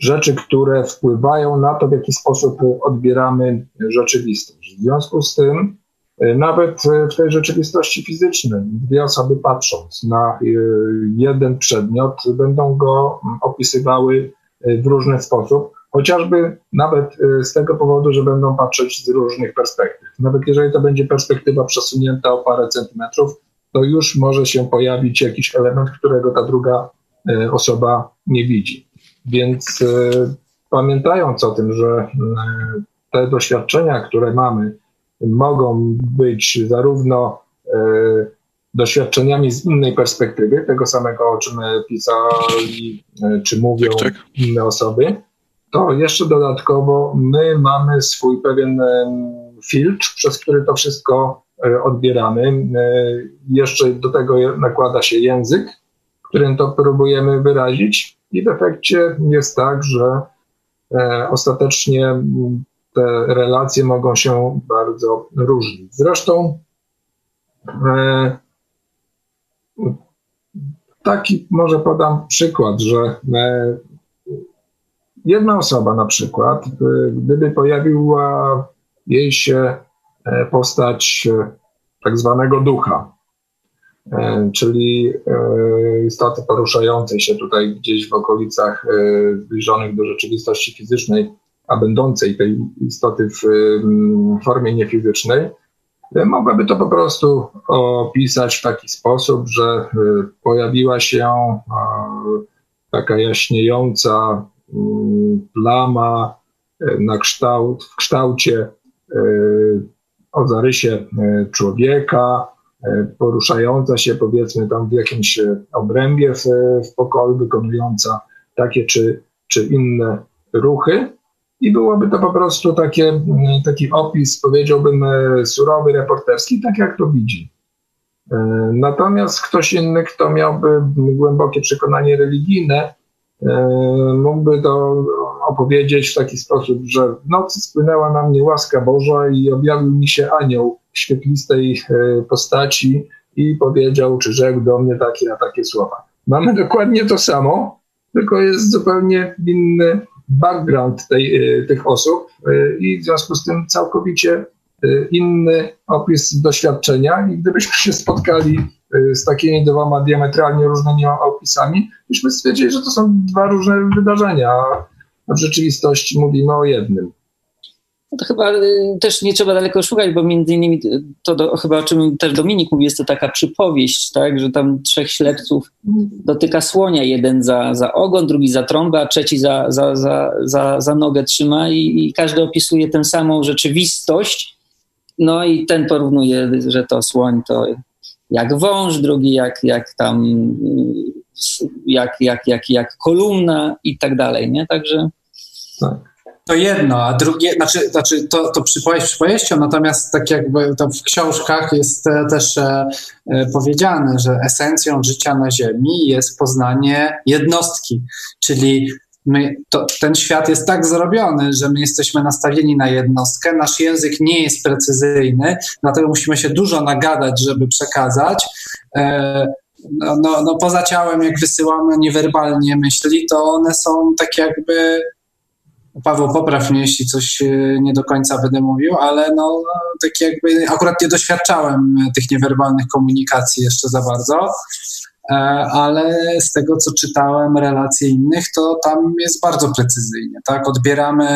rzeczy, które wpływają na to, w jaki sposób odbieramy rzeczywistość. W związku z tym, e, nawet w tej rzeczywistości fizycznej, dwie osoby patrząc na e, jeden przedmiot, będą go opisywały e, w różny sposób, chociażby nawet z tego powodu, że będą patrzeć z różnych perspektyw. Nawet jeżeli to będzie perspektywa przesunięta o parę centymetrów, to już może się pojawić jakiś element, którego ta druga osoba nie widzi. Więc e, pamiętając o tym, że e, te doświadczenia, które mamy, mogą być zarówno e, doświadczeniami z innej perspektywy, tego samego, o czym pisali czy mówią tak, tak. inne osoby, to jeszcze dodatkowo my mamy swój pewien filtr, przez który to wszystko odbieramy. Jeszcze do tego nakłada się język, którym to próbujemy wyrazić. I w efekcie jest tak, że e, ostatecznie te relacje mogą się bardzo różnić. Zresztą e, taki może podam przykład, że e, jedna osoba na przykład, gdyby pojawiła jej się postać tak zwanego ducha, czyli e, istoty poruszającej się tutaj gdzieś w okolicach e, zbliżonych do rzeczywistości fizycznej, a będącej tej istoty w formie niefizycznej, mogłaby to po prostu opisać w taki sposób, że pojawiła się taka jaśniejąca plama na kształt, w kształcie o zarysie człowieka, E, poruszająca się powiedzmy tam w jakimś e, obrębie w, w pokoju, wykonująca takie czy, czy inne ruchy. I byłoby to po prostu takie, taki opis, powiedziałbym, e, surowy, reporterski, tak jak to widzi. Natomiast ktoś inny, kto miałby głębokie przekonanie religijne, mógłby to opowiedzieć w taki sposób, że w nocy spłynęła na mnie łaska Boża i objawił mi się anioł świetlistej e, postaci i powiedział, czy rzekł do mnie takie a takie słowa. Mamy dokładnie to samo, tylko jest zupełnie inny background tej, e, tych osób e, i w związku z tym całkowicie inny opis doświadczenia. I gdybyśmy się spotkali z takimi dwoma diametralnie różnymi opisami, byśmy stwierdzili, że to są dwa różne wydarzenia, a w rzeczywistości mówimy o jednym. No to chyba y, też nie trzeba daleko szukać, bo między innymi to do, chyba o czym też Dominik mówi, jest to taka przypowieść, tak, że tam trzech ślepców dotyka słonia, jeden za, za ogon, drugi za trąbę, a trzeci za, za, za, za, za nogę trzyma i, i każdy opisuje tę samą rzeczywistość, no i ten porównuje, że to słoń to jak wąż, drugi jak, jak tam jak, jak, jak, jak kolumna i tak dalej, nie? Także... Tak to jedno, a drugie, znaczy, znaczy to, to przypowieść przypowieścią, natomiast tak jakby to w książkach jest też e, e, powiedziane, że esencją życia na Ziemi jest poznanie jednostki, czyli My, to, ten świat jest tak zrobiony, że my jesteśmy nastawieni na jednostkę. Nasz język nie jest precyzyjny, dlatego musimy się dużo nagadać, żeby przekazać. E, no, no, no, poza ciałem, jak wysyłamy niewerbalnie myśli, to one są tak jakby Paweł, popraw mnie, jeśli coś nie do końca będę mówił, ale no, tak jakby akurat nie doświadczałem tych niewerbalnych komunikacji jeszcze za bardzo, e, ale z tego, co czytałem relacje innych, to tam jest bardzo precyzyjnie, tak? Odbieramy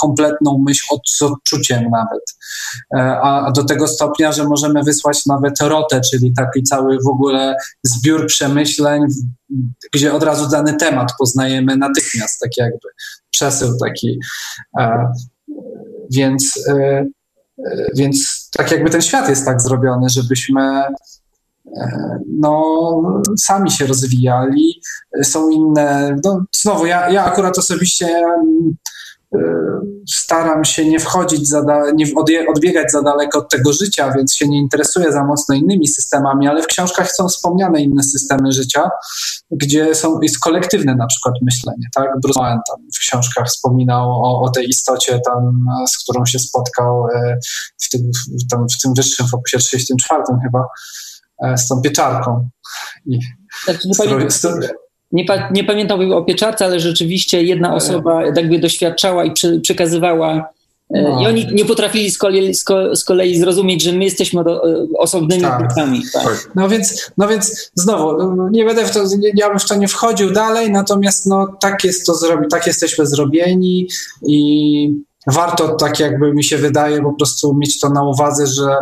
kompletną myśl od, z odczuciem nawet, e, a do tego stopnia, że możemy wysłać nawet rotę, czyli taki cały w ogóle zbiór przemyśleń, gdzie od razu dany temat poznajemy natychmiast, tak jakby przesył taki. E, więc, e, e, więc tak jakby ten świat jest tak zrobiony, żebyśmy no, sami się rozwijali. Są inne. No, znowu, ja, ja akurat osobiście staram się nie wchodzić, za da, nie odbiegać za daleko od tego życia, więc się nie interesuję za mocno innymi systemami, ale w książkach są wspomniane inne systemy życia, gdzie są, jest kolektywne na przykład myślenie. Tak? Bruce Owen tam w książkach wspominał o, o tej istocie, tam, z którą się spotkał e, w tym, w, tam, w tym wyższym fokusie 34 chyba, e, z tą pieczarką. I, znaczy, nie, pa, nie pamiętam o pieczarce, ale rzeczywiście jedna osoba jakby doświadczała i przy, przekazywała. E, no. I oni nie potrafili z kolei, z kolei zrozumieć, że my jesteśmy do, e, osobnymi tak. grupami. Tak. No, więc, no więc znowu, no, nie będę w to, ja bym w to nie wchodził dalej, natomiast no, tak jest to zrobić, tak jesteśmy zrobieni i warto, tak jakby mi się wydaje, po prostu mieć to na uwadze, że,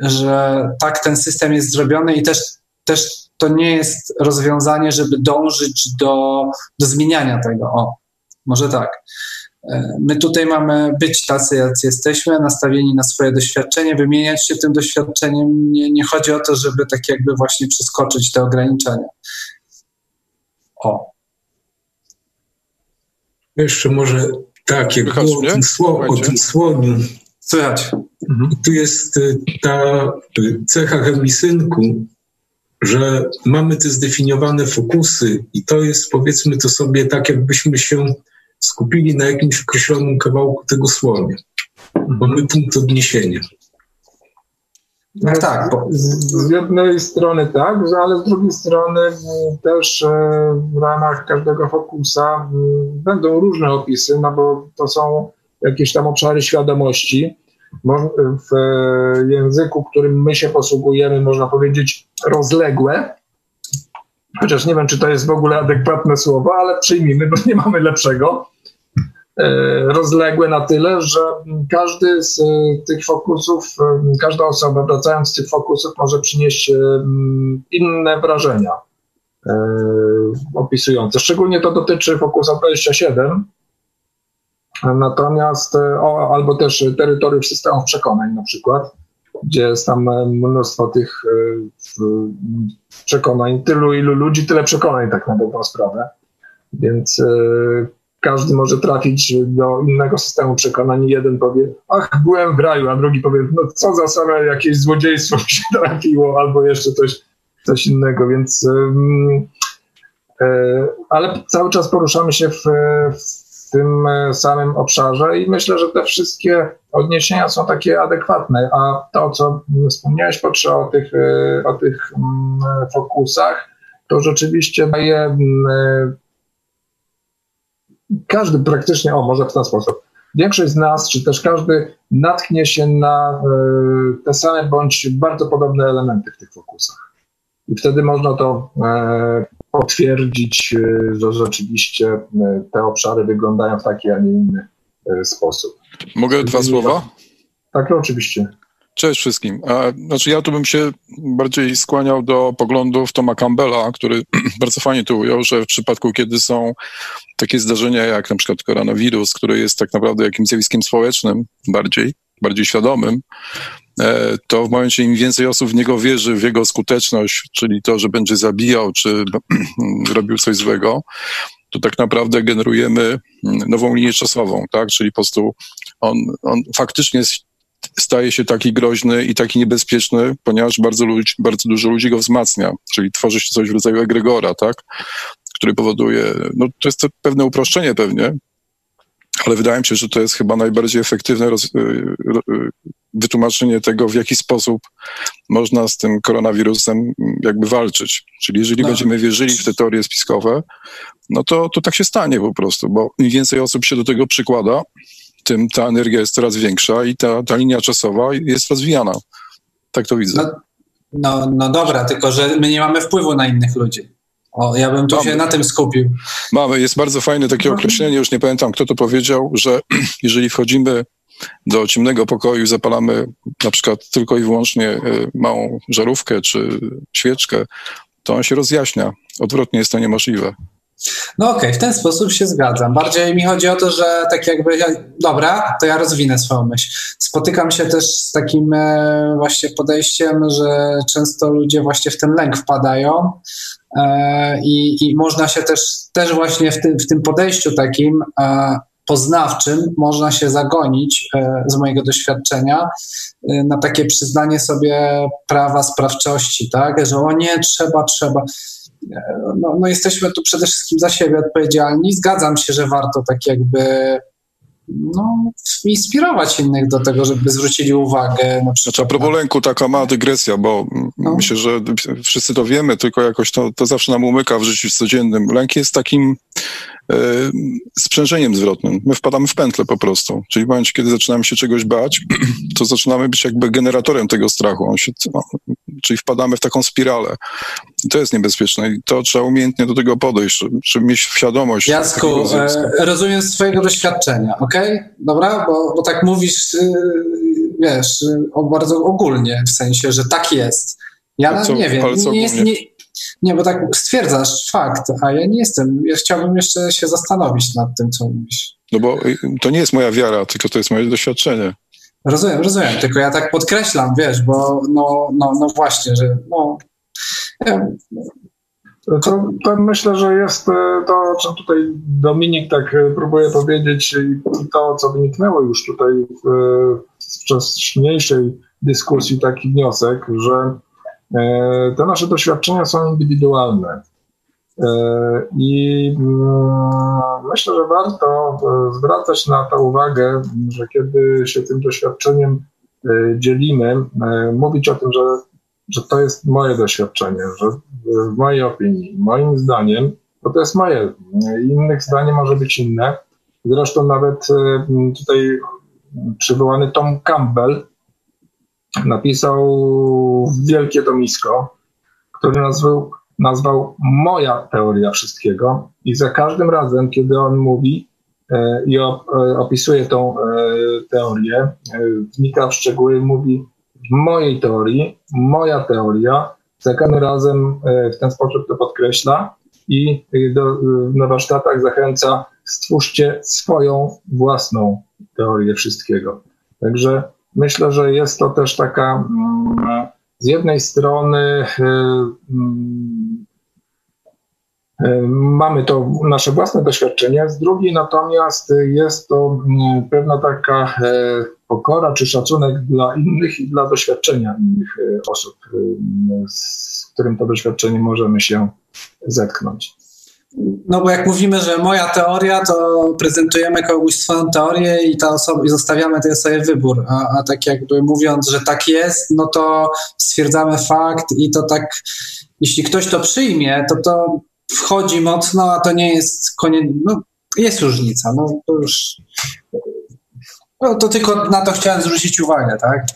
że tak ten system jest zrobiony i też, też to nie jest rozwiązanie, żeby dążyć do, do zmieniania tego. O, może tak. E, my tutaj mamy być tacy, jacy jesteśmy, nastawieni na swoje doświadczenie, wymieniać się tym doświadczeniem. Nie, nie chodzi o to, żeby tak jakby właśnie przeskoczyć te ograniczenia. O. Jeszcze może tak, jak było o tym, sło, o tym słoniu. Słychać. Mhm. Tu jest y, ta y, cecha chemisynku, że mamy te zdefiniowane fokusy i to jest powiedzmy to sobie tak, jakbyśmy się skupili na jakimś określonym kawałku tego słonia. Mamy punkt odniesienia. Tak, tak. Z, jednej strony tak, ale z drugiej strony też e, w ramach każdego fokusa będą różne opisy, no bo to są jakieś tam obszary świadomości w języku, którym my się posługujemy, można powiedzieć rozległe, chociaż nie wiem, czy to jest w ogóle adekwatne słowo, ale przyjmijmy, bo nie mamy lepszego. E, rozległe na tyle, że każdy z tych fokusów, każda osoba wracając z tych fokusów może przynieść inne wrażenia e, opisujące. Szczególnie to dotyczy fokusa 27, Natomiast, e, o, albo też terytoriów systemów przekonań na przykład, gdzie jest tam e, mnóstwo tych e, przekonań, tylu ilu ludzi, tyle przekonań tak na dobrą sprawę. Więc każdy może trafić do innego systemu przekonań. Jeden powie, ach, byłem w raju, a drugi powie, no co za same jakieś złodziejstwo mi się trafiło, albo jeszcze coś, coś innego, więc ale cały czas poruszamy się w, w tym e, samym obszarze i myślę, że te wszystkie odniesienia są takie adekwatne, a to, co wspomniałeś Piotrze o tych, e, o tych mm, fokusach, to rzeczywiście daje mm, e, każdy praktycznie, o może w ten sposób, większość z nas, czy też każdy natknie się na te same bądź bardzo podobne elementy w tych fokusach. I wtedy można to potwierdzić, e, że rzeczywiście e, te obszary wyglądają w taki, a nie inny e, sposób. Mogę dwa słowa? Tak, no, oczywiście. Cześć wszystkim. Znaczy ja tu bym się bardziej skłaniał do poglądów Toma Campbella, który bardzo fajnie tu ujął, że w przypadku, kiedy są takie zdarzenia jak na przykład koronawirus, który jest tak naprawdę jakimś zjawiskiem społecznym bardziej, bardziej świadomym, to w momencie im więcej osób w niego wierzy, w jego skuteczność, czyli to, że będzie zabijał, czy robił coś złego, to tak naprawdę generujemy mm, nową linię czasową, tak? Czyli po prostu on, on faktycznie staje się taki groźny i taki niebezpieczny, ponieważ bardzo, ludzi, bardzo dużo ludzi go wzmacnia, czyli tworzy się coś w rodzaju egregora, tak? Który powoduje, no to jest to pewne uproszczenie pewnie, ale wydaje mi się, że to jest chyba najbardziej efektywne roz, y, y, wytłumaczenie tego, w jaki sposób można z tym koronawirusem jakby walczyć. Czyli jeżeli no. będziemy wierzyli w te teorie spiskowe, no to, to tak się stanie po prostu, bo im więcej osób się do tego przykłada, tym ta energia jest coraz większa i ta, ta linia czasowa jest rozwijana. Tak to widzę. No, no, no dobra, tylko że my nie mamy wpływu na innych ludzi. O, ja bym tu Mamy. się na tym skupił. Mamy, jest bardzo fajne takie no. określenie, już nie pamiętam kto to powiedział, że jeżeli wchodzimy do ciemnego pokoju, zapalamy na przykład tylko i wyłącznie e, małą żarówkę czy świeczkę, to on się rozjaśnia. Odwrotnie jest to niemożliwe. No okej, okay, w ten sposób się zgadzam. Bardziej mi chodzi o to, że tak jakby, dobra, to ja rozwinę swoją myśl. Spotykam się też z takim e, właśnie podejściem, że często ludzie właśnie w ten lęk wpadają e, i, i można się też, też właśnie w tym, w tym podejściu takim poznawczym można się zagonić e, z mojego doświadczenia e, na takie przyznanie sobie prawa sprawczości, tak? Że o nie, trzeba, trzeba. E, no, no jesteśmy tu przede wszystkim za siebie odpowiedzialni. Zgadzam się, że warto tak jakby no, inspirować innych do tego, żeby zwrócili uwagę. Na przykład, znaczy, a propos lęku, taka mała dygresja, bo no. myślę, że wszyscy to wiemy, tylko jakoś to, to zawsze nam umyka w życiu codziennym. Lęk jest takim sprzężeniem zwrotnym. My wpadamy w pętlę po prostu. Czyli w momencie, kiedy zaczynamy się czegoś bać, to zaczynamy być jakby generatorem tego strachu. On się, no, czyli wpadamy w taką spiralę. I to jest niebezpieczne i to trzeba umiejętnie do tego podejść, żeby mieć świadomość. Jacku, e, rozumiem z twojego doświadczenia, okej? Okay? Dobra? Bo, bo tak mówisz, yy, wiesz, bardzo ogólnie, w sensie, że tak jest. Ja co, nie wiem, nie, jest, nie, nie, bo tak stwierdzasz fakt, a ja nie jestem. Ja chciałbym jeszcze się zastanowić nad tym, co mówisz. No bo y, to nie jest moja wiara, tylko to jest moje doświadczenie. Rozumiem, rozumiem, tylko ja tak podkreślam, wiesz, bo no, no, no właśnie, że no, to, to, myślę, że jest e, to, o czym tutaj Dominik tak e, próbuje powiedzieć i to, co wyniknęło już tutaj w, w wcześniejszej dyskusji, taki wniosek, że e, te nasze doświadczenia są indywidualne. I mm, myślę, że warto zwracać na to uwagę, że kiedy się tym doświadczeniem dzielimy, mówić o tym, że że to jest moje doświadczenie, że w mojej opinii, moim zdaniem, bo to jest moje, innych zdań może być inne. Zresztą nawet e, tutaj przywołany Tom Campbell napisał wielkie tomisko, które nazwał, nazwał Moja teoria wszystkiego. I za każdym razem, kiedy on mówi e, i opisuje tą e, teorię, wnika w szczegóły, mówi w mojej teorii, moja teoria, za każdym razem e, w ten sposób to podkreśla i e, do, na warsztatach zachęca, stwórzcie swoją własną teorię wszystkiego. Także myślę, że jest to też taka mm, z jednej strony e, mm, mamy to nasze własne doświadczenie, z drugiej natomiast jest to mm, pewna taka pokora czy szacunek dla innych i dla doświadczenia innych e, osób, e, z którym to doświadczenie możemy się zetknąć. No bo jak mówimy, że moja teoria, to prezentujemy komuś swoją teorię i, ta osoba, i zostawiamy tej osobie wybór. A, a tak jakby mówiąc, że tak jest, no to stwierdzamy fakt i to tak, jeśli ktoś to przyjmie, to to wchodzi mocno, a to nie jest koniec, no jest różnica, no to już no to tylko na to chciałem zwrócić uwagę, tak?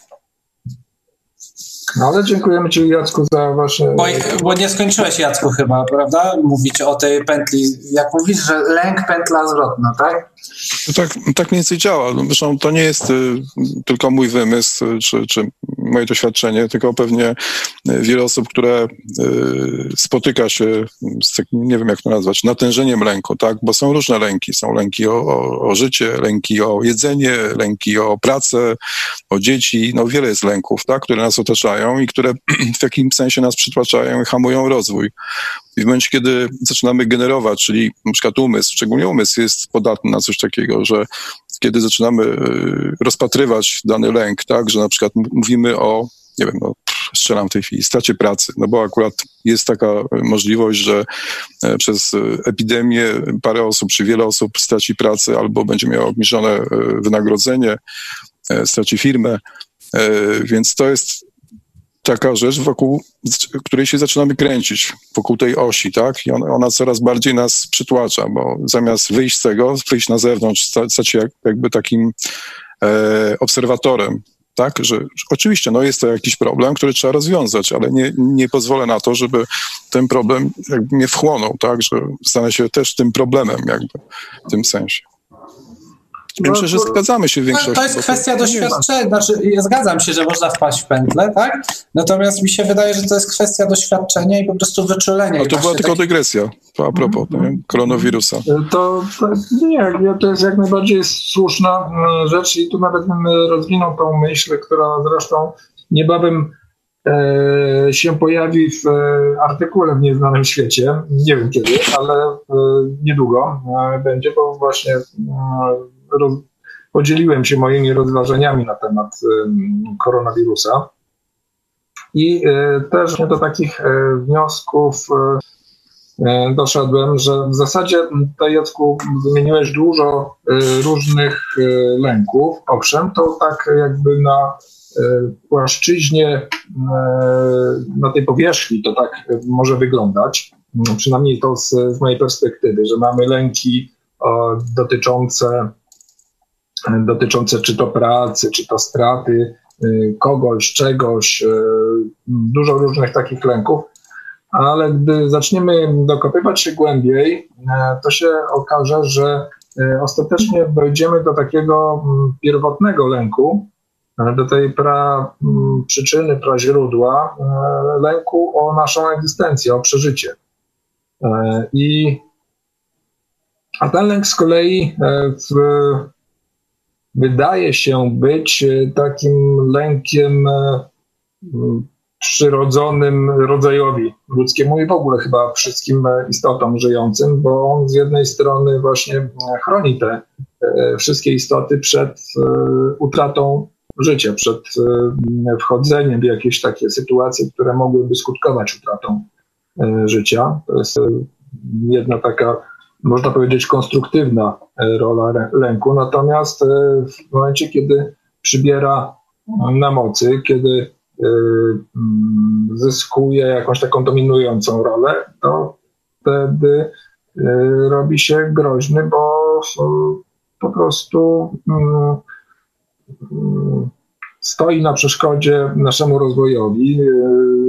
No ale dziękujemy Ci Jacku za Wasze... Bo, bo, nie skończyłeś Jacku chyba, prawda? Mówić o tej pętli. Jak mówisz, że lęk pętla zwrotna, tak? No tak, tak mniej więcej działa. No, zresztą to nie jest y, tylko mój wymysł, czy, czy moje doświadczenie, tylko pewnie y, wiele osób, które y, spotyka się z nie wiem jak to nazwać, natężeniem lęku, tak? Bo są różne lęki. Są lęki o, o, o życie, lęki o jedzenie, lęki o pracę, o dzieci. No wiele jest lęków, tak? Które nas otaczają i które w jakimś sensie nas przytłaczają i hamują rozwój. I w momencie, kiedy zaczynamy generować, czyli na przykład umysł, szczególnie umysł jest podatny na coś takiego, że kiedy zaczynamy y, rozpatrywać dany lęk, tak, że na przykład mówimy o, nie wiem, no, strzelam w tej chwili, stracie pracy, no bo akurat jest taka możliwość, że e, przez epidemię parę osób czy wiele osób straci pracę albo będzie miało obniżone wynagrodzenie, straci firmę, więc to jest taka rzecz, wokół której się zaczynamy kręcić, wokół tej osi, tak? I ona, ona coraz bardziej nas przytłacza, bo zamiast wyjść z tego, wyjść na zewnątrz, stać się jak, jakby takim e, obserwatorem, tak? Że, oczywiście, no jest to jakiś problem, który trzeba rozwiązać, ale nie, nie pozwolę na to, żeby ten problem jakby mnie wchłonął, tak? Że stanę się też tym problemem jakby w tym sensie. Ja myślę, że zgadzamy się w większości. To jest kwestia doświadczenia. Znaczy, ja zgadzam się, że można wpaść w pętlę, tak? Natomiast mi się wydaje, że to jest kwestia doświadczenia i po prostu wyczulenia. No to była tylko taki... dygresja, a propos mm-hmm. koronawirusa. To, to nie, to jest jak najbardziej słuszna mm, rzecz i tu nawet bym rozwinął tą myśl, która zresztą niebawem e, się pojawi w e, artykule w Nieznanym Świecie. Nie wiem kiedy, ale e, niedługo e, będzie, bo właśnie e, roz, podzieliłem się moimi rozważaniami na temat koronawirusa. I też do takich wniosków doszedłem, że w zasadzie, tutaj Jacku, wymieniłeś dużo różnych lęków. Owszem, to tak jakby na płaszczyźnie, na tej powierzchni to tak może wyglądać. Przynajmniej to z, z mojej perspektywy, że mamy lęki dotyczące dotyczące czy to pracy, czy to straty y, kogoś, czegoś, y, dużo różnych takich lęków, ale gdy zaczniemy dokopywać się głębiej, y, to się okaże, że ostatecznie dojdziemy do takiego mm, pierwotnego lęku, do tej pra mm, przyczyny, pra źródła lęku o naszą egzystencję, o przeżycie. I a ten lęk z kolei w wydaje się być e, takim lękiem e, przyrodzonym rodzajowi ludzkiemu i w ogóle chyba wszystkim e, istotom żyjącym, bo on z jednej strony właśnie chroni te wszystkie istoty przed utratą życia, przed wchodzeniem w jakieś takie sytuacje, które mogłyby skutkować utratą życia. To jest jedna taka można powiedzieć, konstruktywna e, rola lęku. Natomiast e, w momencie, kiedy przybiera na mocy, kiedy e, mm, zyskuje jakąś taką dominującą rolę, to wtedy robi się groźny, bo po prostu mm, mm, stoi na przeszkodzie naszemu rozwojowi,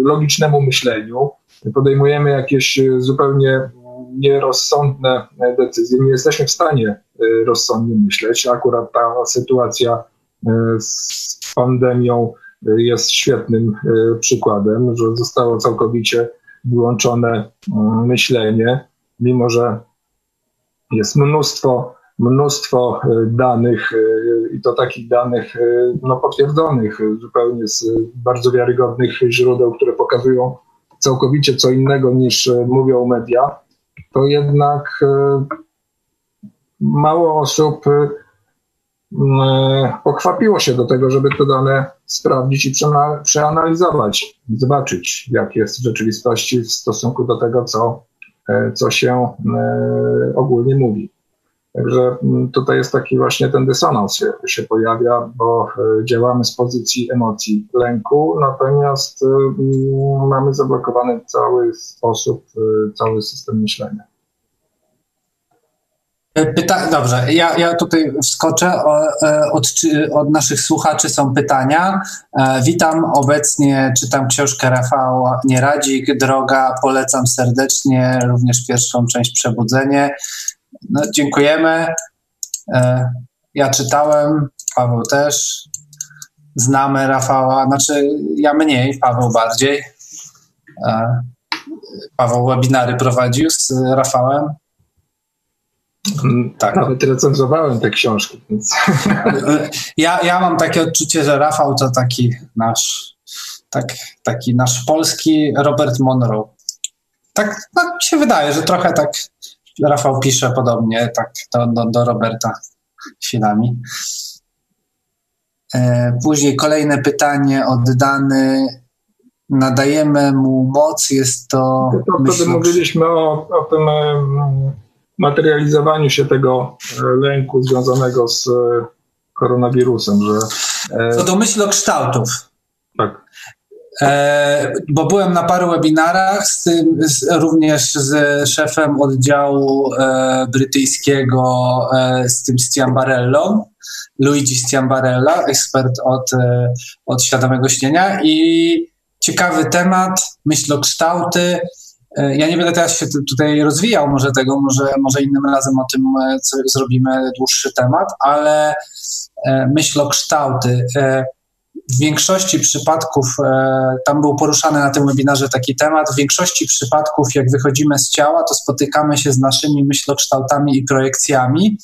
logicznemu myśleniu. Podejmujemy jakieś zupełnie nierozsądne decyzje. Nie jesteśmy w stanie e, rozsądnie myśleć. Akurat ta sytuacja e, z pandemią e, jest świetnym przykładem, że zostało całkowicie wyłączone myślenie, mimo że jest mnóstwo, mnóstwo danych i to takich danych no, potwierdzonych zupełnie z bardzo wiarygodnych źródeł, które pokazują całkowicie co innego niż mówią media to jednak e, mało osób e, pochwapiło się do tego, żeby te dane sprawdzić i przeanalizować, zobaczyć, jak jest w rzeczywistości w stosunku do tego, co, e, co się ogólnie mówi. Także tutaj jest taki właśnie ten dysonans się, się pojawia, bo działamy z pozycji emocji lęku, natomiast mamy zablokowany cały sposób, cały system myślenia. Pyta Dobrze, ja, ja tutaj wskoczę. E, od, od, naszych słuchaczy są pytania. E, witam, obecnie czytam książkę Rafała Nieradzik, Droga, polecam serdecznie, również pierwszą część Przebudzenie. No, dziękujemy. E, ja czytałem, Paweł też. Znamy Rafała, znaczy ja mniej, Paweł bardziej. Paweł webinary prowadził z Rafałem. Tak. Nawet recenzowałem te książki. Więc... Ja, ja mam takie odczucie, że Rafał to taki nasz, tak, taki nasz polski Robert Monroe. Tak, tak mi się wydaje, że trochę tak Rafał pisze podobnie tak do, do, do Roberta chwilami. E, później kolejne pytanie oddany. Nadajemy mu moc, jest to. to wtedy mówiliśmy o, o tym materializowaniu się tego e, lęku związanego z e, koronawirusem, że... E, Co do myślokształtów. Tak. E, bo byłem na paru webinarach, z tym, z, również z szefem oddziału e, brytyjskiego, e, z tym Stiambarellą, Luigi Stiambarella, ekspert od, od świadomego śnienia i ciekawy temat, myślokształty, E, ja nie będę teraz się tutaj rozwijał może tego, może, może innym razem o tym e, co zrobimy dłuższy temat, ale e, myśl o kształty. W większości przypadków, tam był poruszany na tym webinarze taki temat, w większości przypadków, jak wychodzimy z ciała, to spotykamy się z naszymi myślokształtami i projekcjami.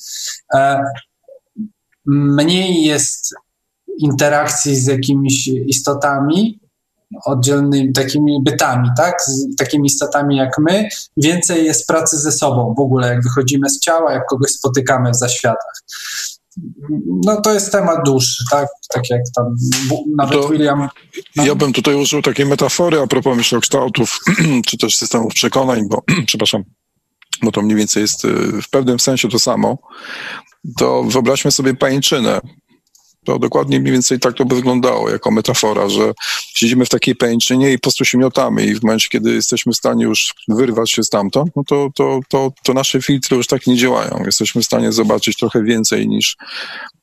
Mniej jest interakcji z jakimiś istotami, oddzielnymi takimi bytami, tak? Z takimi statami jak my, więcej jest pracy ze sobą w ogóle, jak wychodzimy z ciała, jak kogoś spotykamy w zaświatach. No to jest temat dłuższy, tak? Tak jak tam nawet to William... No. Ja bym tutaj użył takiej metafory a propos myślokształtów, czy też systemów przekonań, bo, przepraszam, bo to mniej więcej jest y, w pewnym sensie to samo, to wyobraźmy sobie pajęczynę. To dokładnie mniej więcej tak to by wyglądało jako metafora, że siedzimy w takiej pajęczynie i po prostu się miotamy i w momencie, kiedy jesteśmy w stanie już wyrwać się stamtąd, no to, to, to, to nasze filtry już tak nie działają. Jesteśmy w stanie zobaczyć trochę więcej niż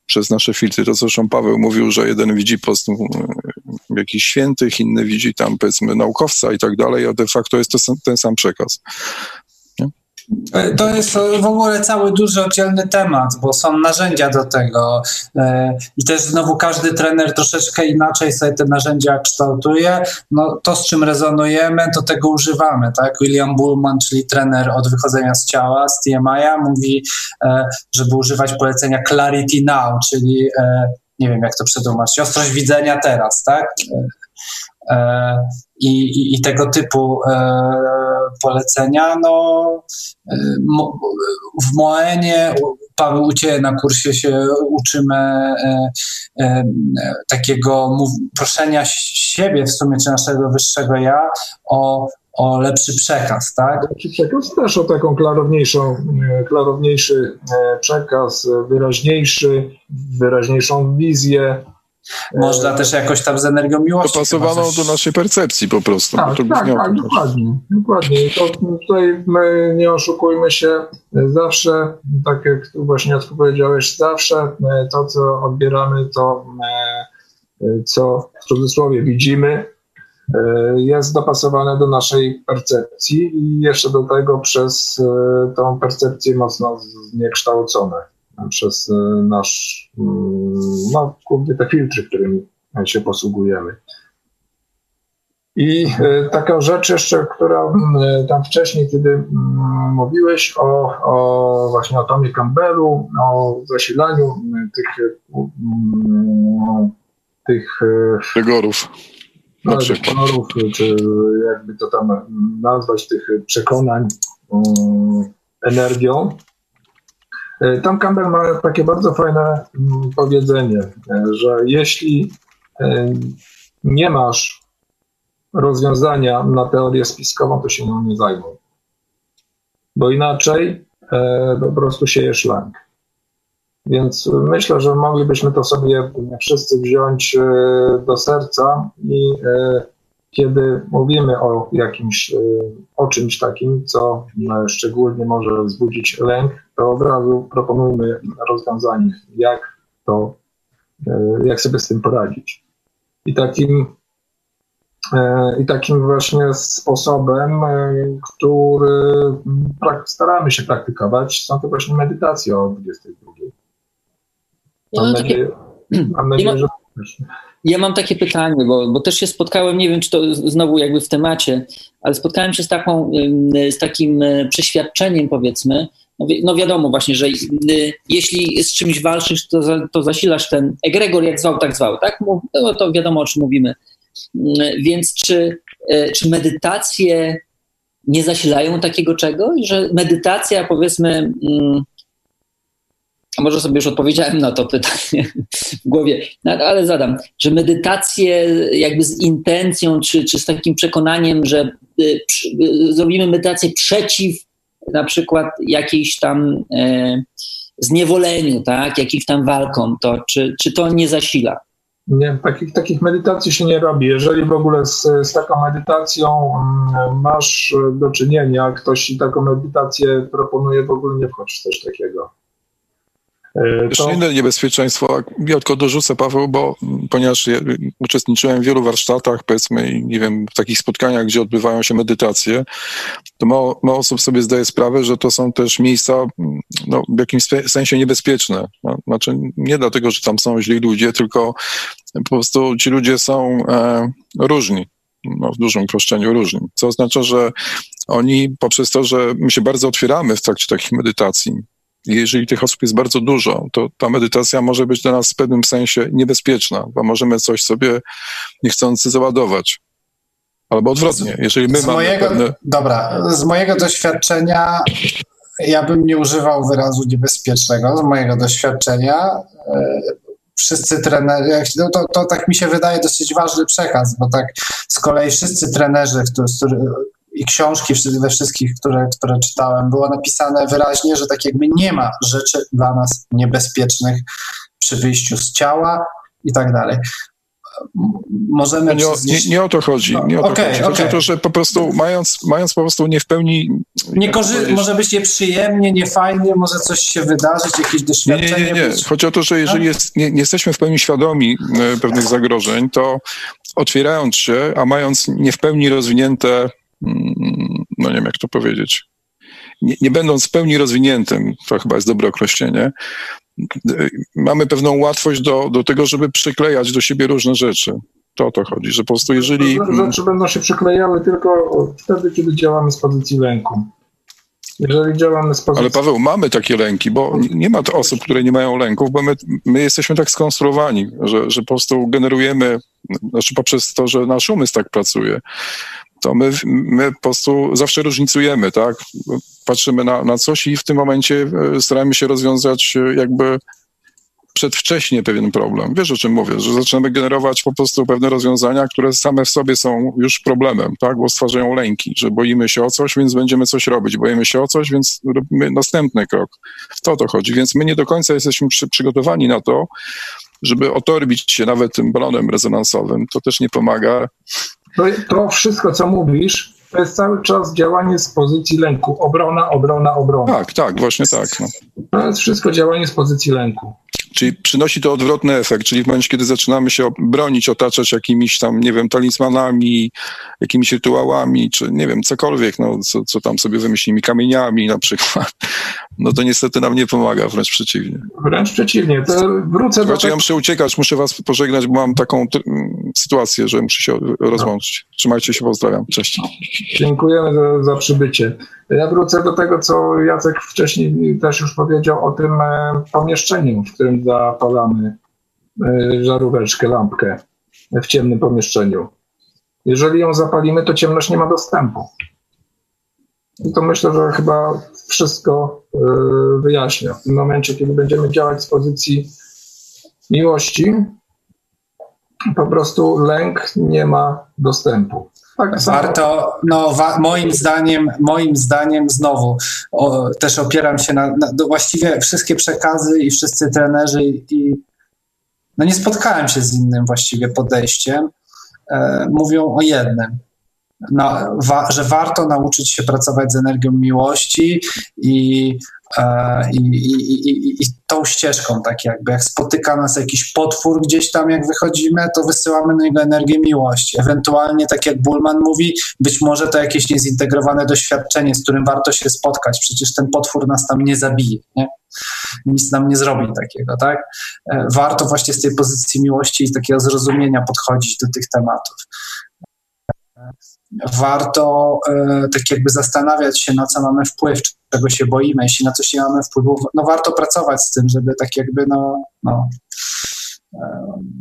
przez nasze filtry. To zresztą Paweł mówił, że jeden widzi po prostu jakichś świętych, inny widzi tam powiedzmy naukowca i tak dalej, a de facto jest to ten sam przekaz. E, to jest w ogóle cały duży oddzielny temat, bo są narzędzia do tego e, i też znowu każdy trener troszeczkę inaczej sobie te narzędzia kształtuje. No, to, z czym rezonujemy, to tego używamy. Tak? William Bullman, czyli trener od wychodzenia z ciała, z TMI, mówi, e, żeby używać polecenia Clarity Now, czyli nie wiem jak to przetłumaczyć, ostrość widzenia teraz, tak? I, i, i tego typu polecenia, no w Moenie, Paweł u Ciebie na kursie się uczymy e, e, takiego proszenia siebie w sumie, czy naszego wyższego ja o, o lepszy przekaz, tak? Lepszy przekaz też o taką klarowniejszą, e, klarowniejszy przekaz, wyraźniejszy, wyraźniejszą wizję, można też jakoś tam z energią miłości. Dopasowaną coś... do naszej percepcji po prostu. Tak, tak, tak, dokładnie. dokładnie. To tutaj my nie oszukujmy się, zawsze, tak jak tu właśnie powiedziałeś, zawsze e, to, co odbieramy, to e, co w cudzysłowie widzimy, e, jest dopasowane do naszej percepcji i jeszcze do tego przez tą percepcję mocno zniekształcone przez e, nasz, mm, no głównie te filtry, którymi się posługujemy. I e, taka rzecz jeszcze, która mm, tam wcześniej, kiedy mm, mówiłeś o, o właśnie o Tomie Campbellu, o zasilaniu tych tych e, rygorów. No, kolorów, czy jakby to tam nazwać, tych przekonań energią, E, Tom Campbell ma takie bardzo fajne mm, powiedzenie, e, że jeśli e, nie masz rozwiązania na teorię spiskową, to się nią nie zajmuj. Bo inaczej po prostu siejesz lęk. Więc myślę, że moglibyśmy to sobie wszyscy wziąć do serca i kiedy mówimy o jakimś, o czymś takim, co szczególnie może wzbudzić lęk, to od razu proponujmy rozwiązanie, jak to, e, jak sobie z tym poradzić. I takim, e, i takim właśnie sposobem, który staramy się praktykować, są to właśnie medytacje o 22. Mam nadzieję, mam nadzieję że ja mam takie pytanie, bo, bo też się spotkałem, nie wiem, czy to znowu jakby w temacie, ale spotkałem się z, taką, z takim przeświadczeniem, powiedzmy, no, no wiadomo właśnie, że y, jeśli z czymś walczysz, to, to zasilasz ten egregor, jak zwał, tak zwał, tak? No to wiadomo, o czym mówimy. Y, więc czy, y, czy medytacje nie zasilają takiego czegoś, że medytacja, powiedzmy, mm, może sobie już odpowiedziałem na to pytanie w głowie, no, ale zadam, że medytacje jakby z intencją, czy, czy z takim przekonaniem, że zrobimy medytację przeciw na przykład jakiejś tam e, zniewoleniu, tak, jakimś tam walkom, to czy, czy to nie zasila? Nie, takich, takich medytacji się nie robi. Jeżeli w ogóle z, z taką medytacją mm, masz do czynienia, ktoś ci taką medytację proponuje, w ogóle nie wchodź w coś takiego. E, Jeszcze inne niebezpieczeństwo, ja tylko dorzucę Paweł, bo ponieważ ja uczestniczyłem w wielu warsztatach, powiedzmy, nie wiem, w takich spotkaniach, gdzie odbywają się medytacje, to mało, mało osób sobie zdaje sprawę, że to są też miejsca no, w jakimś sensie niebezpieczne. No, znaczy nie dlatego, że tam są źli ludzie, tylko po prostu ci ludzie są e, różni. No, w dużym uproszczeniu różni. Co oznacza, że oni poprzez to, że my się bardzo otwieramy w trakcie takich medytacji, jeżeli tych osób jest bardzo dużo, to ta medytacja może być dla nas w pewnym sensie niebezpieczna, bo możemy coś sobie niechcący załadować. Albo odwrotnie, jeżeli my z mamy mojego, pewne... Dobra, z mojego doświadczenia ja bym nie używał wyrazu niebezpiecznego. Z mojego doświadczenia e, wszyscy trenerzy, no to, to tak mi się wydaje dosyć ważny przekaz, bo tak z kolei wszyscy trenerzy, którzy, i książki we wszystkich, które, które czytałem, było napisane wyraźnie, że tak jakby nie ma rzeczy dla nas niebezpiecznych przy wyjściu z ciała i tak dalej możemy... Nie, nie, nie, o to chodzi. Nie o to okay, chodzi. Chodzi okay. o to, że po prostu mając, mając po prostu nie w pełni... Nie korzy- może być nieprzyjemnie, niefajnie, może coś się wydarzyć, jakieś doświadczenie. Nie, nie, nie. Być... Chodzi o to, że jeżeli jest, nie, nie, jesteśmy w pełni świadomi e, pewnych zagrożeń, to otwierając się, a mając nie w pełni rozwinięte, no nie wiem jak to powiedzieć, nie, nie będąc w pełni rozwiniętym, to chyba jest dobre określenie, mamy pewną łatwość do, do tego, żeby przyklejać do siebie różne rzeczy. To o to chodzi, że po prostu jeżeli... Rzeczy będą się przyklejały tylko wtedy, kiedy działamy z pozycji lęku. Jeżeli działamy z pozycji... Ale Paweł, mamy takie lęki, bo nie ma osób, które nie mają lęków, bo my, my jesteśmy tak skonstruowani, że, że po prostu generujemy, znaczy poprzez to, że nasz umysł tak pracuje, to my, my po prostu zawsze różnicujemy, tak? Patrzymy na, na coś i w tym momencie staramy się rozwiązać jakby przedwcześnie pewien problem. Wiesz o czym mówię, że zaczynamy generować po prostu pewne rozwiązania, które same w sobie są już problemem, tak? Bo stwarzają lęki, że boimy się o coś, więc będziemy coś robić. Boimy się o coś, więc robimy następny krok. W to to chodzi. Więc my nie do końca jesteśmy przy, przygotowani na to, żeby otorbić się nawet tym balonem rezonansowym. To też nie pomaga. To, to wszystko, co mówisz, to jest cały czas działanie z pozycji lęku. Obrona, obrona, obrona. Tak, tak, właśnie tak. No. To jest wszystko działanie z pozycji lęku. Czyli przynosi to odwrotny efekt, czyli w momencie, kiedy zaczynamy się bronić, otaczać jakimiś tam, nie wiem, talizmanami, jakimiś rytuałami, czy nie wiem, cokolwiek, no, co, co tam sobie wymyślimy, kamieniami na przykład, no to niestety nam nie pomaga, wręcz przeciwnie. Wręcz przeciwnie. To wrócę Słuchajcie, do... ja muszę uciekać, muszę was pożegnać, bo mam taką sytuację, że muszę się rozłączyć. Trzymajcie się, pozdrawiam. Cześć. Dziękujemy za, za przybycie. Ja wrócę do tego, co Jacek wcześniej też już powiedział o tym pomieszczeniu, w którym zapalamy żaróweczkę, lampkę w ciemnym pomieszczeniu. Jeżeli ją zapalimy, to ciemność nie ma dostępu. I to myślę, że chyba wszystko wyjaśnia. W tym momencie, kiedy będziemy działać z pozycji miłości, po prostu lęk nie ma dostępu. Warto, no wa, moim zdaniem, moim zdaniem znowu o, też opieram się na, na właściwie wszystkie przekazy i wszyscy trenerzy i no nie spotkałem się z innym właściwie podejściem. E, mówią o jednym, no, wa, że warto nauczyć się pracować z energią miłości i i, i, i, i, tą ścieżką, tak jakby jak spotyka nas jakiś potwór gdzieś tam, jak wychodzimy, to wysyłamy na niego energię miłości. Ewentualnie, tak jak Bullman mówi, być może to jakieś niezintegrowane doświadczenie, z którym warto się spotkać. Przecież ten potwór nas tam nie zabije, nie? Nic nam nie zrobi takiego, tak? Warto właśnie z tej pozycji miłości i takiego zrozumienia podchodzić do tych tematów warto e, tak jakby zastanawiać się, na co mamy wpływ, czego się boimy. Jeśli na coś nie mamy wpływu, no warto pracować z tym, żeby tak jakby no, no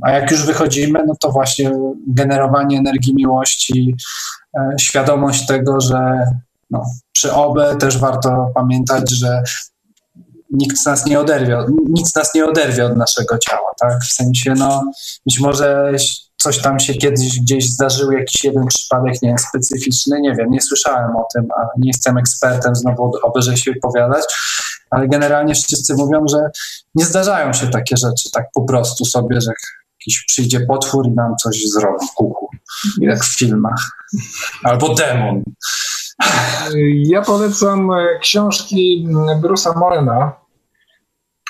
a jak już wychodzimy, no to właśnie generowanie energii miłości, e, świadomość tego, że no, przy OBE też warto pamiętać, że nikt nas nie oderwie, nic nas nie oderwie od naszego ciała, tak? W sensie, no, być może coś tam się kiedyś gdzieś zdarzył, jakiś jeden przypadek, nie specyficzny, nie wiem, nie słyszałem o tym, a nie jestem ekspertem, znowu obyże się wypowiadać, ale generalnie wszyscy mówią, że nie zdarzają się takie rzeczy tak po prostu sobie, że jakiś przyjdzie potwór i nam coś zrobi w kuku, jak w filmach. Albo demon. Ja polecam książki Bruce'a Morena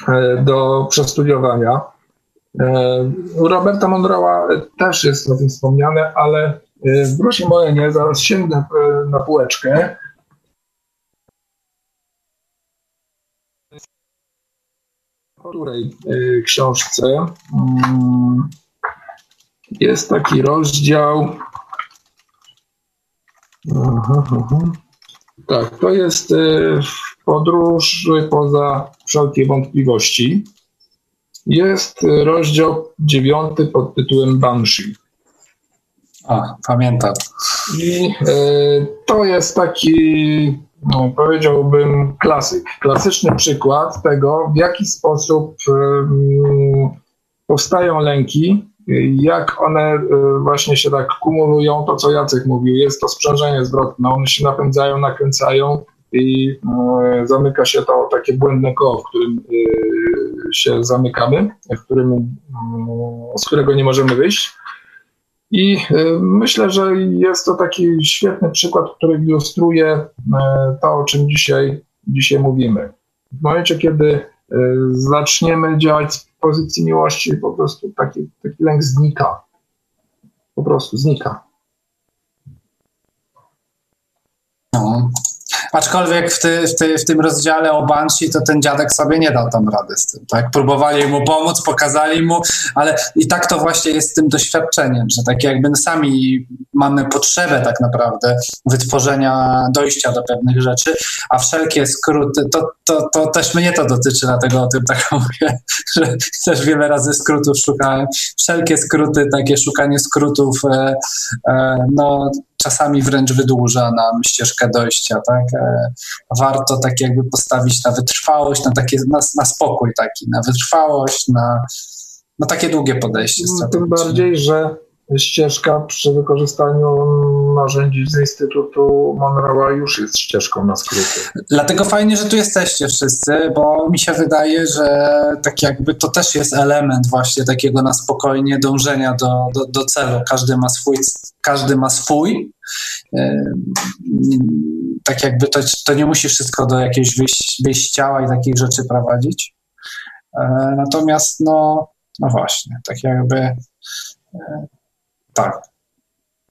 e, do przestudiowania. U Roberta Monroe'a też jest o tym wspomniane, ale w Brusie Morenie zaraz sięgnę na półeczkę. W której książce mm, jest taki rozdział. Tak, to jest podróż poza wszelkie wątpliwości jest rozdział dziewiąty pod tytułem Banshee. O, pamiętam. I y, to jest taki, no, powiedziałbym, klasyk. Klasyczny przykład tego, w jaki sposób y, powstają lęki, jak one y, właśnie się tak kumulują, to co Jacek mówił, jest to sprzężenie zwrotne, one się napędzają, nakręcają i y, zamyka się to takie błędne koło, w którym y, się zamykamy, w którym, z którego nie możemy wyjść. I myślę, że jest to taki świetny przykład, który ilustruje to, o czym dzisiaj, dzisiaj mówimy. W momencie, kiedy zaczniemy działać z pozycji miłości, po prostu taki, taki lęk znika. Po prostu znika. No. Aczkolwiek w, ty, w, ty, w tym rozdziale o Banshee to ten dziadek sobie nie dał tam rady z tym. Tak? Próbowali mu pomóc, pokazali mu, ale i tak to właśnie jest z tym doświadczeniem, że tak jakby sami mamy potrzebę tak naprawdę wytworzenia, dojścia do pewnych rzeczy, a wszelkie skróty, to, to, to też mnie to dotyczy, dlatego o tym tak mówię, że też wiele razy skrótów szukałem. Wszelkie skróty, takie szukanie skrótów, e, e, no czasami wręcz wydłuża nam ścieżkę dojścia, tak? E, warto tak jakby postawić na wytrwałość, na takie, na, na spokój taki, na wytrwałość, na, na takie długie podejście. No, tym bardziej, że ścieżka przy wykorzystaniu narzędzi z Instytutu Monroe'a już jest ścieżką na skróty. Dlatego fajnie, że tu jesteście wszyscy, bo mi się wydaje, że tak jakby to też jest element właśnie takiego na spokojnie dążenia do, do, do celu. Każdy ma swój, każdy ma swój. Tak jakby to, to nie musi wszystko do jakiegoś wyjść, wyjść ciała i takich rzeczy prowadzić. E, natomiast no, no właśnie, tak jakby e, tak.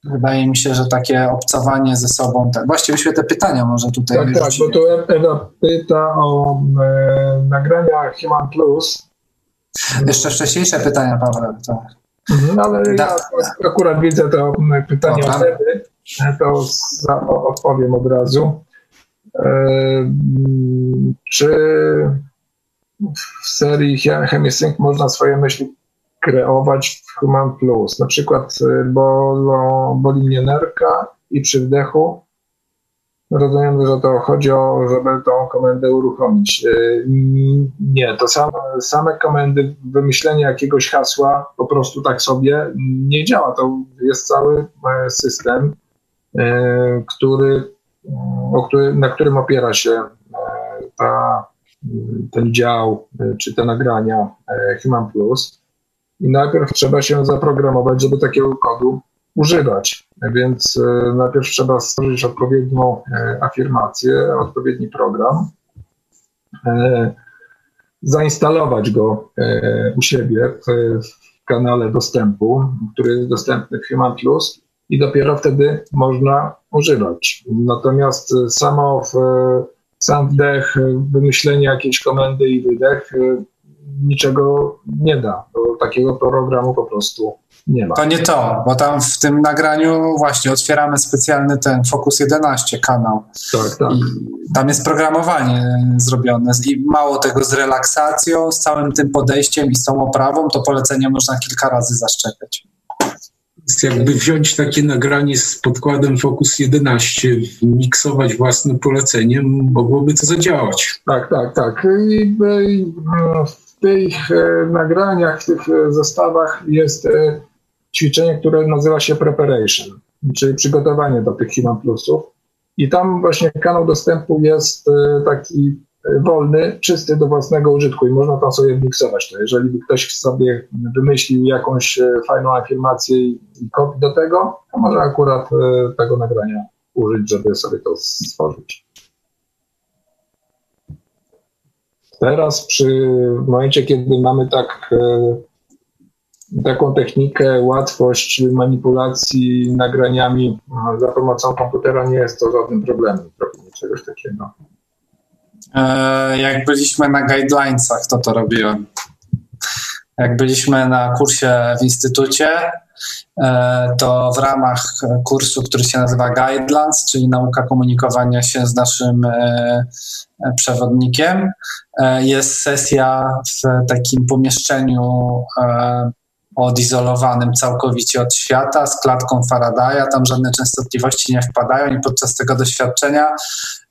Wydaje mi się, że takie obcowanie ze sobą, tak, właściwie te pytania może tutaj Tak, tak, bo tu Ewa pyta o e, nagrania Human Plus. Jeszcze wcześniejsze pytania, Paweł. Tak. Mhm, ale da. ja akurat widzę to pytanie o wtedy, to za, odpowiem od razu. E, czy w serii Chemisync można swoje myśli kreować w Human Plus. Na przykład y, bolą, boli mnie nerka i przy wdechu rozumiem, że to chodzi o, żeby tą komendę uruchomić. Nie, to same, komendy, wymyślenie jakiegoś hasła po prostu tak sobie nie działa. To jest cały e, system, e, który, który na którym opiera się e, ta, ten dział czy te nagrania Human Plus i najpierw trzeba się zaprogramować, żeby takiego kodu używać. Więc e, najpierw trzeba stworzyć odpowiednią e, afirmację, odpowiedni program, e, zainstalować go u siebie w kanale dostępu, który jest dostępny w Human Plus i dopiero wtedy można używać. Natomiast samo w, sam wdech, wymyślenie jakiejś komendy i wydech niczego nie da. Bo takiego programu po prostu nie ma. To nie to, bo tam w tym nagraniu właśnie otwieramy specjalny ten Focus 11 kanał. Tak, tak. Tam jest programowanie zrobione i mało tego z relaksacją, z całym tym podejściem i z tą oprawą, to polecenie można kilka razy zaszczepiać. Jakby wziąć takie nagranie z podkładem Focus 11, miksować własnym poleceniem, mogłoby to zadziałać. Tak, tak, tak. I, i, tych e, nagraniach, w tych e, zestawach jest e, ćwiczenie, które nazywa się preparation, czyli przygotowanie do tych Human Plusów. I tam właśnie kanał dostępu jest taki wolny, czysty do własnego użytku i można tam sobie miksować to. Jeżeli ktoś sobie wymyślił jakąś fajną afirmację i kod do tego, to może akurat tego nagrania użyć, żeby sobie to stworzyć. Teraz przy momencie, kiedy mamy tak, e, taką technikę, łatwość manipulacji nagraniami za pomocą komputera, nie jest to żadnym problemem czegoś takiego. E, jak byliśmy na guidelinesach, to to robiłem. Jak byliśmy na kursie w instytucie, e, to w ramach kursu, który się nazywa Guidelines, czyli nauka komunikowania się z naszym przewodnikiem, jest sesja w takim pomieszczeniu odizolowanym całkowicie od świata, z klatką Faradaya, tam żadne częstotliwości nie wpadają i podczas tego doświadczenia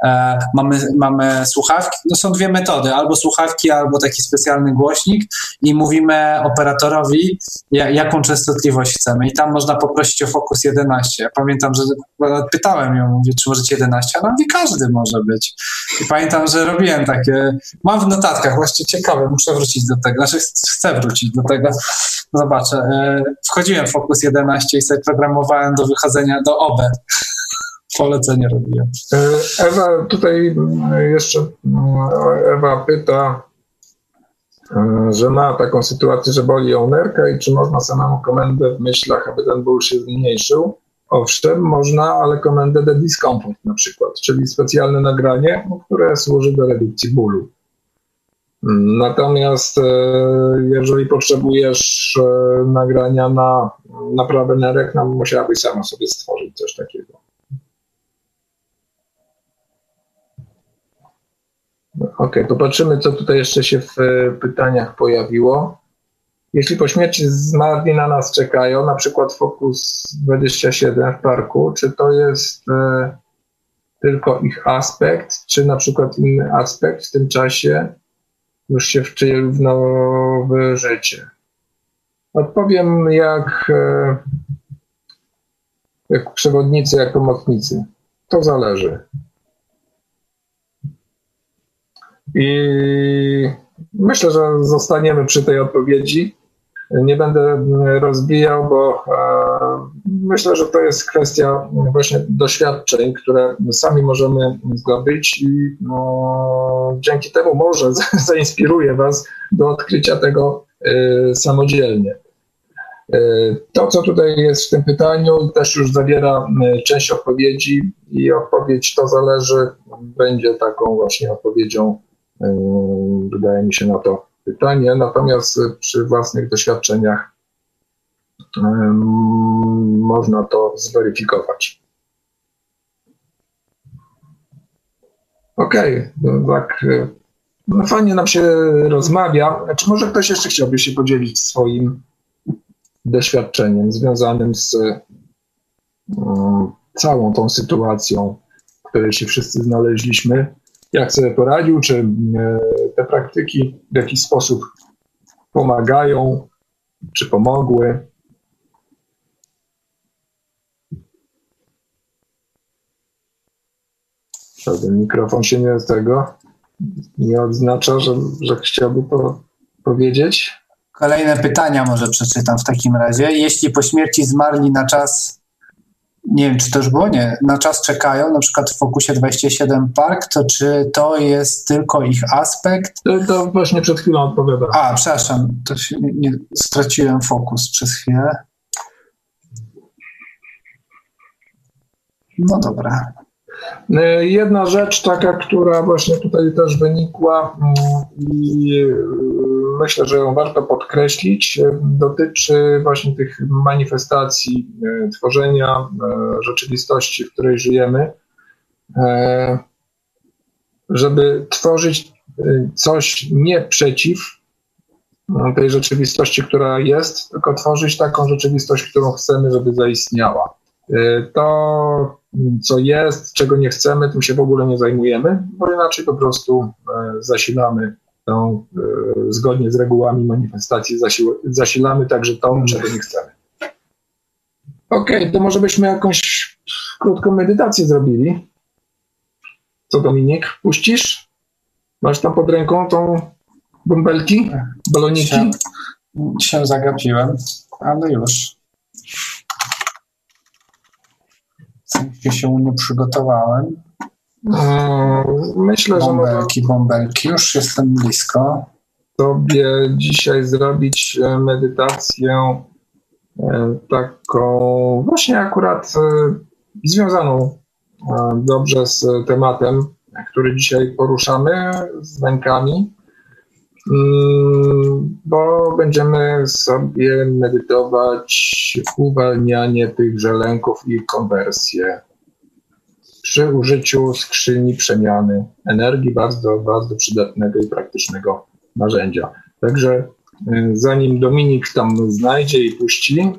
e, mamy, mamy słuchawki, no są dwie metody, albo słuchawki, albo taki specjalny głośnik i mówimy operatorowi, ja, jaką częstotliwość chcemy i tam można poprosić o Focus 11. Ja pamiętam, że pytałem ją, mówię, czy możecie 11, a ona mówi, każdy może być. I pamiętam, że robiłem takie, mam w notatkach, właśnie ciekawe, muszę wrócić do tego, znaczy chcę wrócić do tego, zobaczę. E, wchodziłem w Focus 11 i sobie programowałem do wychodzenia do OB. Polecenie robiłem. E, Ewa, tutaj jeszcze Ewa pyta, e, że ma taką sytuację, że boli ją nerka i czy można samemu komendę w myślach, aby ten ból się zmniejszył. Owszem, można, ale komendę de discomfort na przykład, czyli specjalne nagranie, które służy do redukcji bólu. Natomiast e, jeżeli potrzebujesz e, nagrania na naprawę nerek, no musiałabyś sama sobie stworzyć coś takiego. Ok, popatrzymy, co tutaj jeszcze się w e, pytaniach pojawiło. Jeśli po śmierci zmarli na nas czekają, na przykład Focus 27 w parku, czy to jest tylko ich aspekt, czy na przykład inny aspekt w tym czasie? już się wczyje w nowe życie. Odpowiem jak, e, jak przewodnicy, jak pomocnicy. To zależy. I myślę, że zostaniemy przy tej odpowiedzi. Nie będę rozbijał, bo e, myślę, że to jest kwestia właśnie doświadczeń, które sami możemy zdobyć i no, dzięki temu może zainspiruje Was do odkrycia tego y, samodzielnie. Y, to, co tutaj jest w tym pytaniu, też już zawiera część odpowiedzi i odpowiedź to zależy, będzie taką właśnie odpowiedzią, wydaje mi się na to pytanie. Natomiast przy własnych doświadczeniach można to zweryfikować. Okej, okay, no tak. No fajnie nam się rozmawia. Czy może ktoś jeszcze chciałby się podzielić swoim doświadczeniem związanym z um, całą tą sytuacją, w której się wszyscy znaleźliśmy? Jak sobie poradził? Czy e, te praktyki w jakiś sposób pomagają? Czy pomogły? Ten mikrofon się nie z tego nie odznacza, że, że chciałby po, powiedzieć. Kolejne pytania może przeczytam w takim razie. Jeśli po śmierci zmarli na czas, nie wiem czy to już było, nie, na czas czekają, na przykład w Fokusie 27 Park, to czy to jest tylko ich aspekt? To, to właśnie przed chwilą odpowiadam. A, przepraszam, to się nie, straciłem fokus przez chwilę. No dobra. E, jedna rzecz taka, która właśnie tutaj też wynikła mm, i e, myślę, że ją warto podkreślić, e, dotyczy właśnie tych manifestacji, tworzenia rzeczywistości, w której żyjemy. Żeby tworzyć coś nie przeciw tej rzeczywistości, która jest, tylko tworzyć taką rzeczywistość, którą chcemy, żeby zaistniała. To co jest, czego nie chcemy, tym się w ogóle nie zajmujemy, bo inaczej po prostu e, zasilamy tą, e, zgodnie z regułami manifestacji, zasilamy także tą, czego nie chcemy. Okej, okay, to może byśmy jakąś krótką medytację zrobili. Co Dominik, puścisz? Masz tam pod ręką tą bąbelki, baloniki? Się, się zagapiłem, ale już. Sensie się nie przygotowałem. Mm, myślę, że bąbelki, bąbelki, już jestem blisko. Sobie dzisiaj zrobić e, medytację e, taką właśnie akurat e, związaną dobrze z tematem, który dzisiaj poruszamy, z lękami. Mm, bo będziemy sobie medytować uwalnianie tychże lęków i konwersję przy użyciu skrzyni przemiany energii, bardzo, bardzo przydatnego i praktycznego narzędzia. Także zanim Dominik tam znajdzie i puści.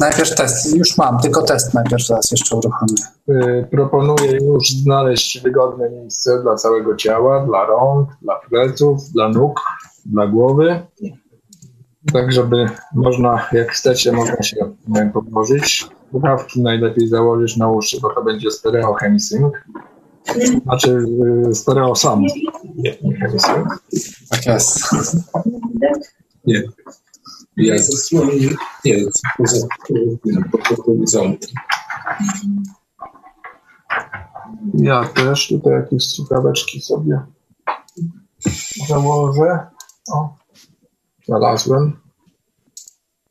Najpierw test, już mam, tylko test najpierw teraz jeszcze uruchomię. Proponuję już znaleźć wygodne miejsce dla całego ciała, dla rąk, dla pleców, dla nóg, dla głowy. Tak, żeby można, jak chcecie, można się położyć. Słuchawki najlepiej założyć na uszy, bo to będzie stereo hemisync. Znaczy stereo sam. Tak jest. Nie. Ja zasłonię. Nie, poza zamknę. Ja też tutaj jakieś słuchaweczki sobie założę. O, znalazłem.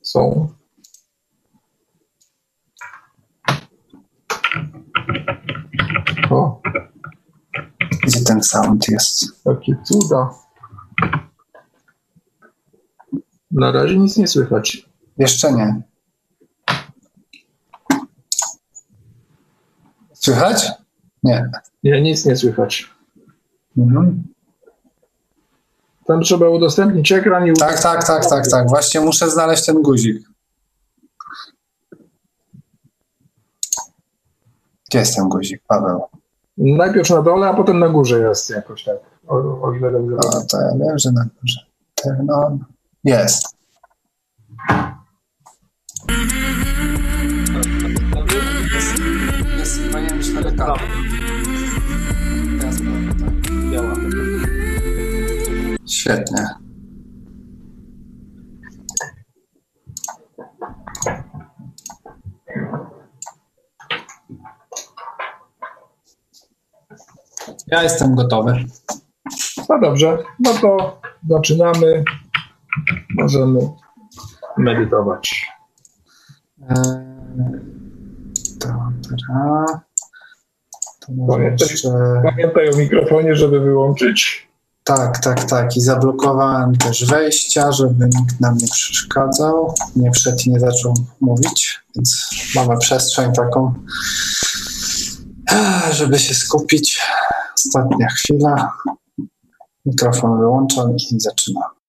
Są. O, Gdzie ten sound jest? jakie cuda. Na razie nic nie słychać. Jeszcze nie. Słychać? Nie. Nie, nic nie słychać. Mhm. Tam trzeba udostępnić ekran i... Tak, tak, tak, tak, tak. Właśnie muszę znaleźć ten guzik. Gdzie jest ten guzik, Paweł? Najpierw na dole, a potem na górze jest jakoś tak. O, o ile dobrze No to ja wiem, że na górze. Turn on. Jest. Świetnie. Ja jestem gotowy. No dobrze, no to zaczynamy. Możemy medytować. Eee, Dobra. To może Pamiętaj, jeszcze... pamiętaj o mikrofonie, żeby wyłączyć. Tak, tak, tak. I zablokowałem też wejścia, żeby nikt nam nie przeszkadzał, nie wszedł i nie zaczął mówić, więc mamy przestrzeń taką, ah, żeby się skupić. Ostatnia chwila. Mikrofon wyłączam i zaczynam.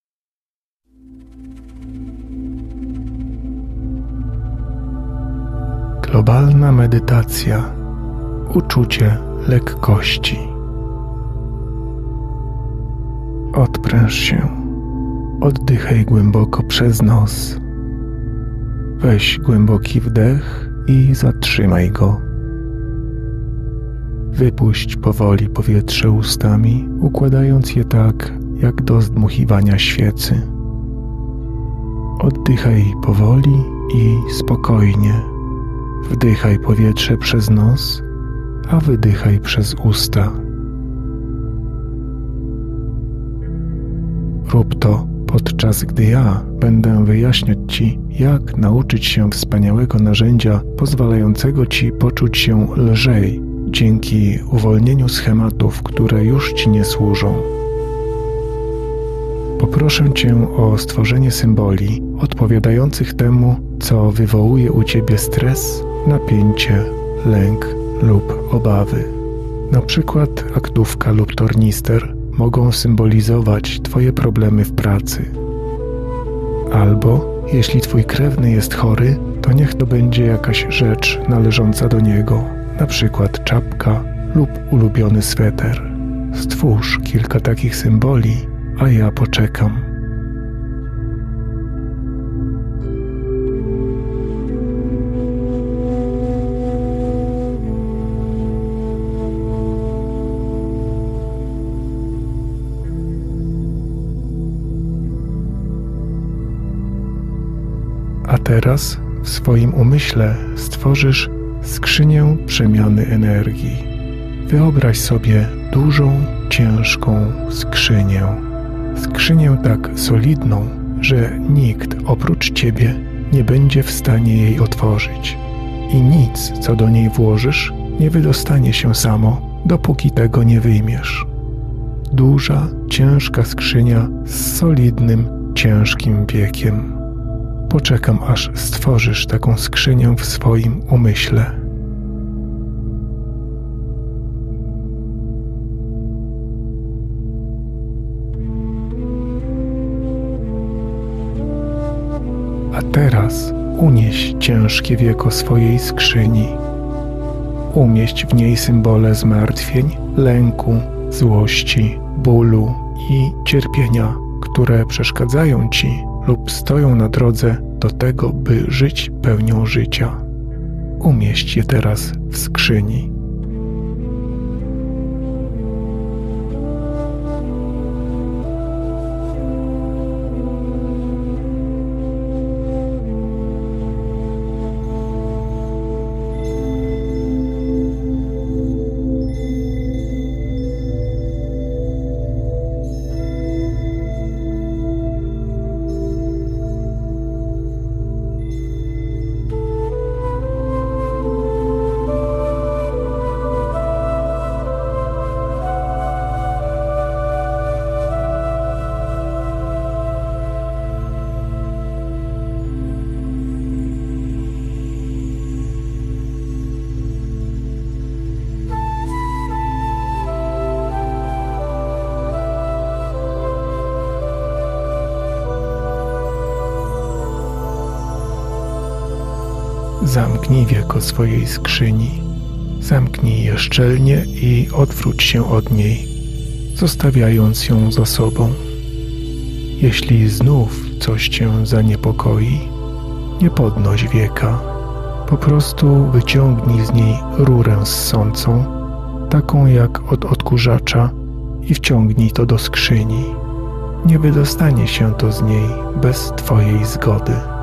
Globalna medytacja. Uczucie lekkości. Odpręż się. Oddychaj głęboko przez nos. Weź głęboki wdech i zatrzymaj go. Wypuść powoli powietrze ustami, układając je tak, jak do zdmuchiwania świecy. Oddychaj powoli i spokojnie. Wdychaj powietrze przez nos, a wydychaj przez usta. Rób to podczas gdy ja będę wyjaśniać Ci, jak nauczyć się wspaniałego narzędzia pozwalającego Ci poczuć się lżej dzięki uwolnieniu schematów, które już Ci nie służą. Poproszę Cię o stworzenie symboli odpowiadających temu, co wywołuje u Ciebie stres, napięcie, lęk lub obawy. Na przykład aktówka lub tornister mogą symbolizować Twoje problemy w pracy. Albo jeśli Twój krewny jest chory, to niech to będzie jakaś rzecz należąca do niego, na przykład czapka lub ulubiony sweter. Stwórz kilka takich symboli, a ja poczekam. W swoim umyśle stworzysz skrzynię przemiany energii. Wyobraź sobie dużą, ciężką skrzynię. Skrzynię tak solidną, że nikt oprócz ciebie nie będzie w stanie jej otworzyć. I nic, co do niej włożysz, nie wydostanie się samo, dopóki tego nie wyjmiesz. Duża, ciężka skrzynia z solidnym, ciężkim wiekiem. Poczekam, aż stworzysz taką skrzynię w swoim umyśle. A teraz unieś ciężkie wieko swojej skrzyni. Umieść w niej symbole zmartwień, lęku, złości, bólu i cierpienia, które przeszkadzają ci lub stoją na drodze do tego, by żyć pełnią życia. Umieść je teraz w skrzyni. Zamknij wieko swojej skrzyni. Zamknij je szczelnie i odwróć się od niej, zostawiając ją za sobą. Jeśli znów coś cię zaniepokoi, nie podnoś wieka. Po prostu wyciągnij z niej rurę ssącą, taką jak od odkurzacza, i wciągnij to do skrzyni. Nie wydostanie się to z niej bez Twojej zgody.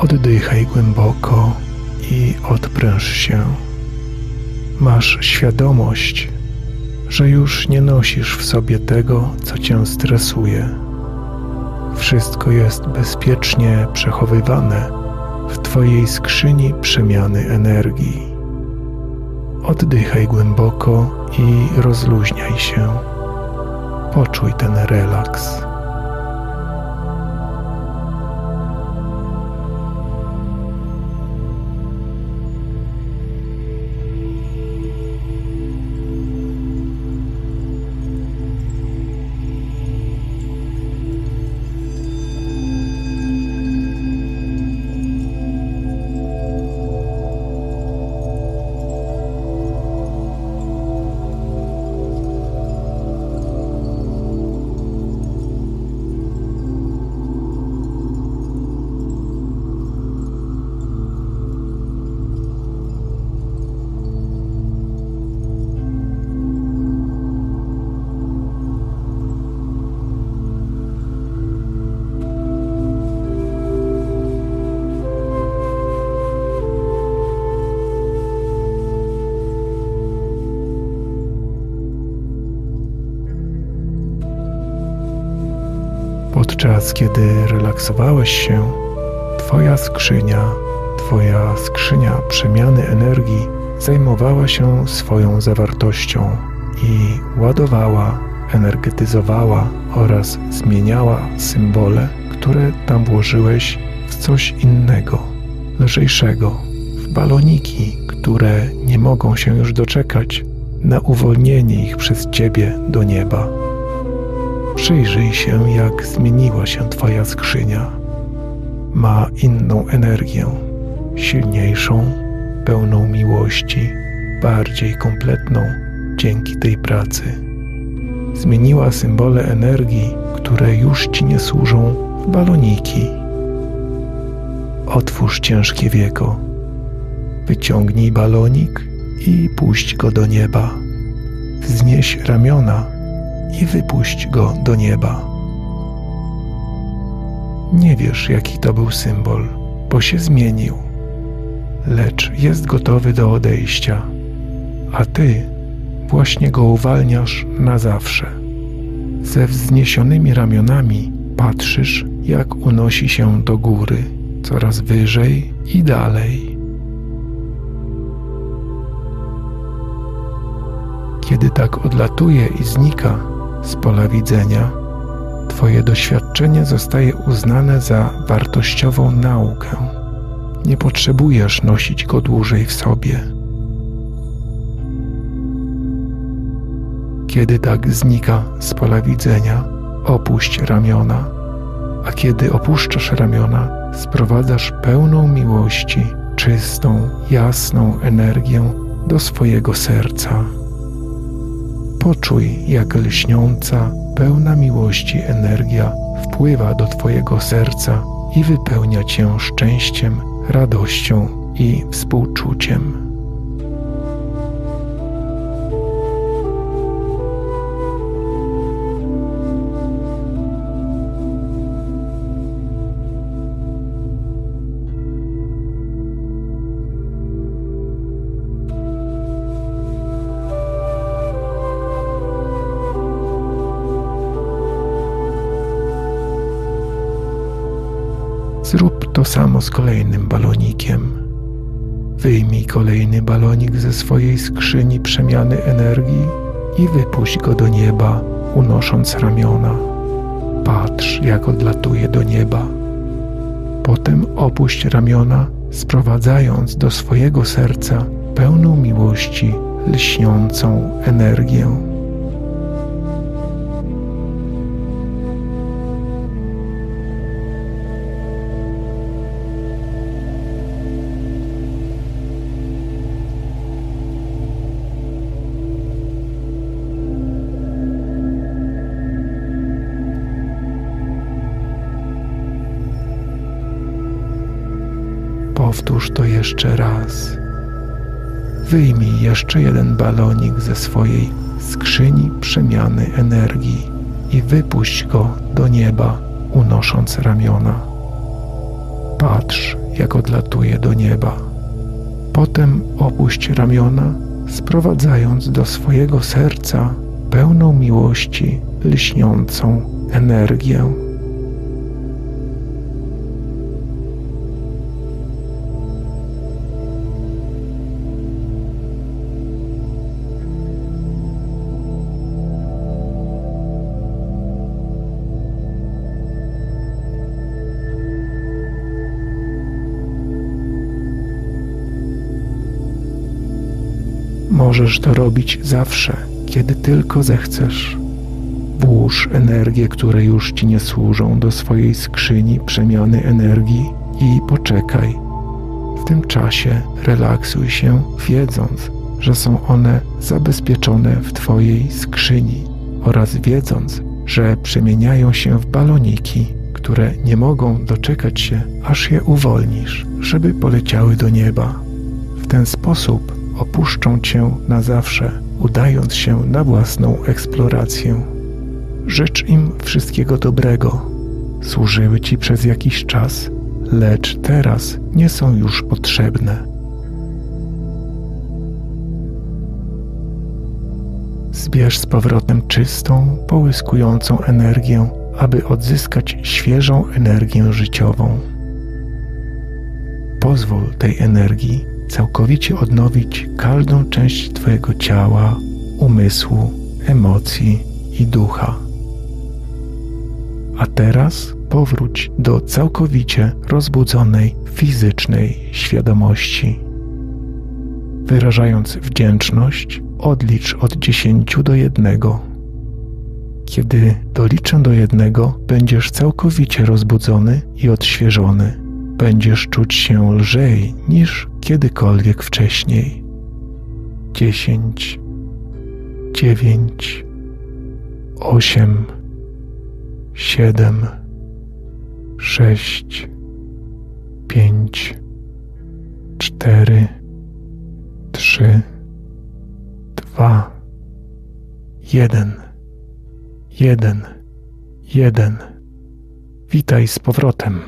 Oddychaj głęboko i odpręż się. Masz świadomość, że już nie nosisz w sobie tego, co cię stresuje. Wszystko jest bezpiecznie przechowywane w Twojej skrzyni przemiany energii. Oddychaj głęboko i rozluźniaj się. Poczuj ten relaks. Kiedy relaksowałeś się, Twoja skrzynia, Twoja skrzynia przemiany energii zajmowała się swoją zawartością i ładowała, energetyzowała oraz zmieniała symbole, które tam włożyłeś w coś innego, lżejszego, w baloniki, które nie mogą się już doczekać na uwolnienie ich przez Ciebie do nieba. Przyjrzyj się, jak zmieniła się Twoja skrzynia. Ma inną energię, silniejszą, pełną miłości, bardziej kompletną dzięki tej pracy. Zmieniła symbole energii, które już Ci nie służą, w baloniki. Otwórz ciężkie wieko. Wyciągnij balonik i puść go do nieba. Wznieś ramiona i wypuść go do nieba. Nie wiesz, jaki to był symbol, bo się zmienił, lecz jest gotowy do odejścia, a ty właśnie go uwalniasz na zawsze. Ze wzniesionymi ramionami patrzysz, jak unosi się do góry, coraz wyżej i dalej. Kiedy tak odlatuje i znika, z pola widzenia, Twoje doświadczenie zostaje uznane za wartościową naukę. Nie potrzebujesz nosić go dłużej w sobie. Kiedy tak znika z pola widzenia, opuść ramiona, a kiedy opuszczasz ramiona, sprowadzasz pełną miłości, czystą, jasną energię do swojego serca. Poczuj, jak lśniąca, pełna miłości energia wpływa do Twojego serca i wypełnia Cię szczęściem, radością i współczuciem. To samo z kolejnym balonikiem. Wyjmij kolejny balonik ze swojej skrzyni przemiany energii i wypuść go do nieba, unosząc ramiona. Patrz, jak odlatuje do nieba. Potem opuść ramiona, sprowadzając do swojego serca pełną miłości, lśniącą energię. Powtórz to jeszcze raz. Wyjmij jeszcze jeden balonik ze swojej skrzyni przemiany energii i wypuść go do nieba, unosząc ramiona. Patrz, jak odlatuje do nieba. Potem opuść ramiona, sprowadzając do swojego serca pełną miłości, lśniącą energię. Możesz to robić zawsze, kiedy tylko zechcesz. Włóż energię, które już ci nie służą, do swojej skrzyni przemiany energii i poczekaj. W tym czasie relaksuj się, wiedząc, że są one zabezpieczone w Twojej skrzyni oraz wiedząc, że przemieniają się w baloniki, które nie mogą doczekać się, aż je uwolnisz, żeby poleciały do nieba. W ten sposób opuszczą cię na zawsze, udając się na własną eksplorację. Życz im wszystkiego dobrego. Służyły ci przez jakiś czas, lecz teraz nie są już potrzebne. Zbierz z powrotem czystą, połyskującą energię, aby odzyskać świeżą energię życiową. Pozwól tej energii całkowicie odnowić każdą część Twojego ciała, umysłu, emocji i ducha. A teraz powróć do całkowicie rozbudzonej fizycznej świadomości. Wyrażając wdzięczność, odlicz od dziesięciu do jednego. Kiedy doliczę do jednego, będziesz całkowicie rozbudzony i odświeżony będziesz czuć się lżej niż kiedykolwiek wcześniej. Dziesięć, dziewięć, osiem, siedem, sześć, pięć, cztery, trzy, dwa, jeden, jeden, jeden. Witaj z powrotem.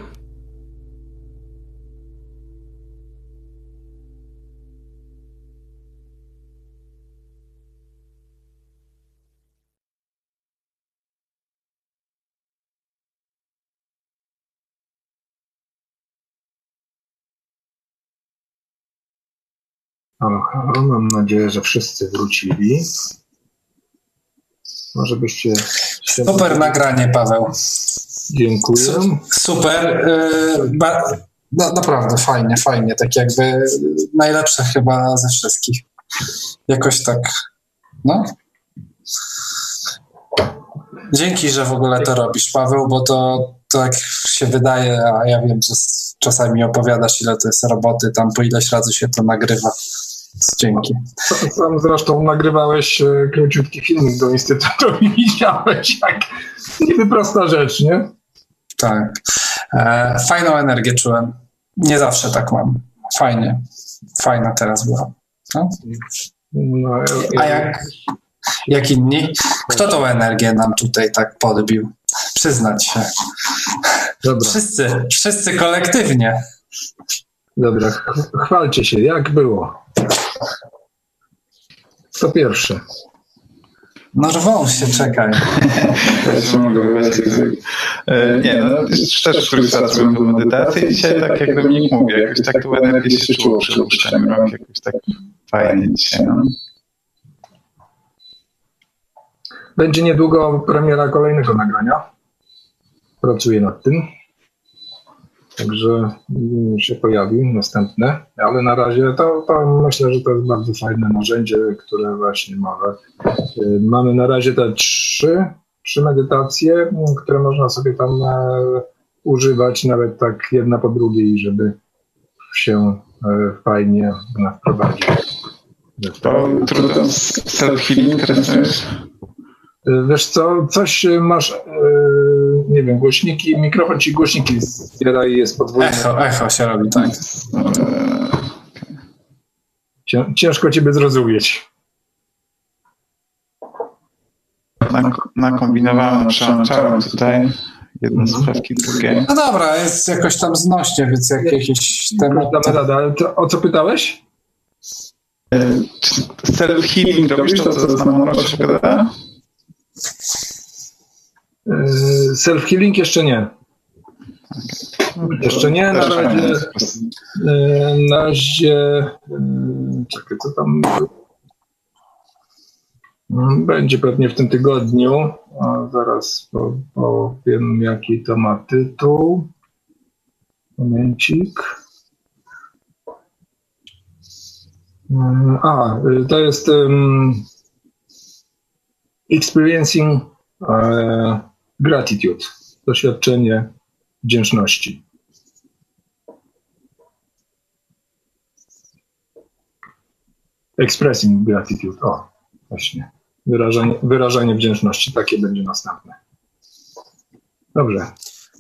Halo. Mam nadzieję, że wszyscy wrócili. Może byście... Super nagranie, Paweł. Dziękuję. Super. Y, no, naprawdę fajnie, fajnie. Tak jakby najlepsze chyba ze wszystkich. Jakoś tak, no. Dzięki, że w ogóle to robisz, Paweł, bo to tak się wydaje, a ja wiem, że czasami opowiadasz, ile to jest roboty, tam po ileś razy się to nagrywa. Dzięki. Sam zresztą nagrywałeś e, króciutki filmik do Instytutu i widziałeś, jak niby prosta rzecz, nie? Tak. E, fajną energię czułem. Nie zawsze tak mam. Fajnie. Fajna teraz była. No? No. A jak, jak inni? Kto tą energię nam tutaj tak podbił? Przyznać się. Dobra. Wszyscy, wszyscy kolektywnie. Dobra, chwalcie się, jak było? Kto pierwszy? No rwą się, czekaj. Ja mogę e, Nie, no też któryś byłem do medytacji i dzisiaj tak jak Dominik mówi, jakoś tak tu energię się czuło przy upuszczaniu rąk, jakoś tak fajnie dzisiaj. No. Będzie niedługo premiera kolejnego nagrania. Pracuję nad tym. Także się pojawi następne, ale na razie to, to myślę, że to jest bardzo fajne narzędzie, które właśnie mamy. Mamy na razie te trzy, trzy medytacje, które można sobie tam e, używać, nawet tak jedna po drugiej, żeby się e, fajnie wprowadzić. To trudno self-healing teraz Wiesz co, coś masz nie wiem, głośniki, mikrofon ci głośniki zbiera i jest podwójny. Echo, echo się robi, tak. Ciężko ciebie zrozumieć. Nakombinowałem, przełączałem tutaj jedno słuchawki, drugie. No dobra, jest jakoś tam znośnie, więc jak jakiś temat... Damy radę, ale to, o co pytałeś? E, czy self-healing robisz to, co znam się gada? Yy, self-healing jeszcze nie. Jeszcze nie, na razie, yy, na razie yy, czekaj, co tam będzie pewnie w tym tygodniu. Zaraz powiem, jaki to ma tytuł. Momencik. A, to jest um, Experiencing uh, Gratitude, doświadczenie wdzięczności. Expressing gratitude, o, właśnie. Wyrażanie, wyrażanie wdzięczności, takie będzie następne. Dobrze.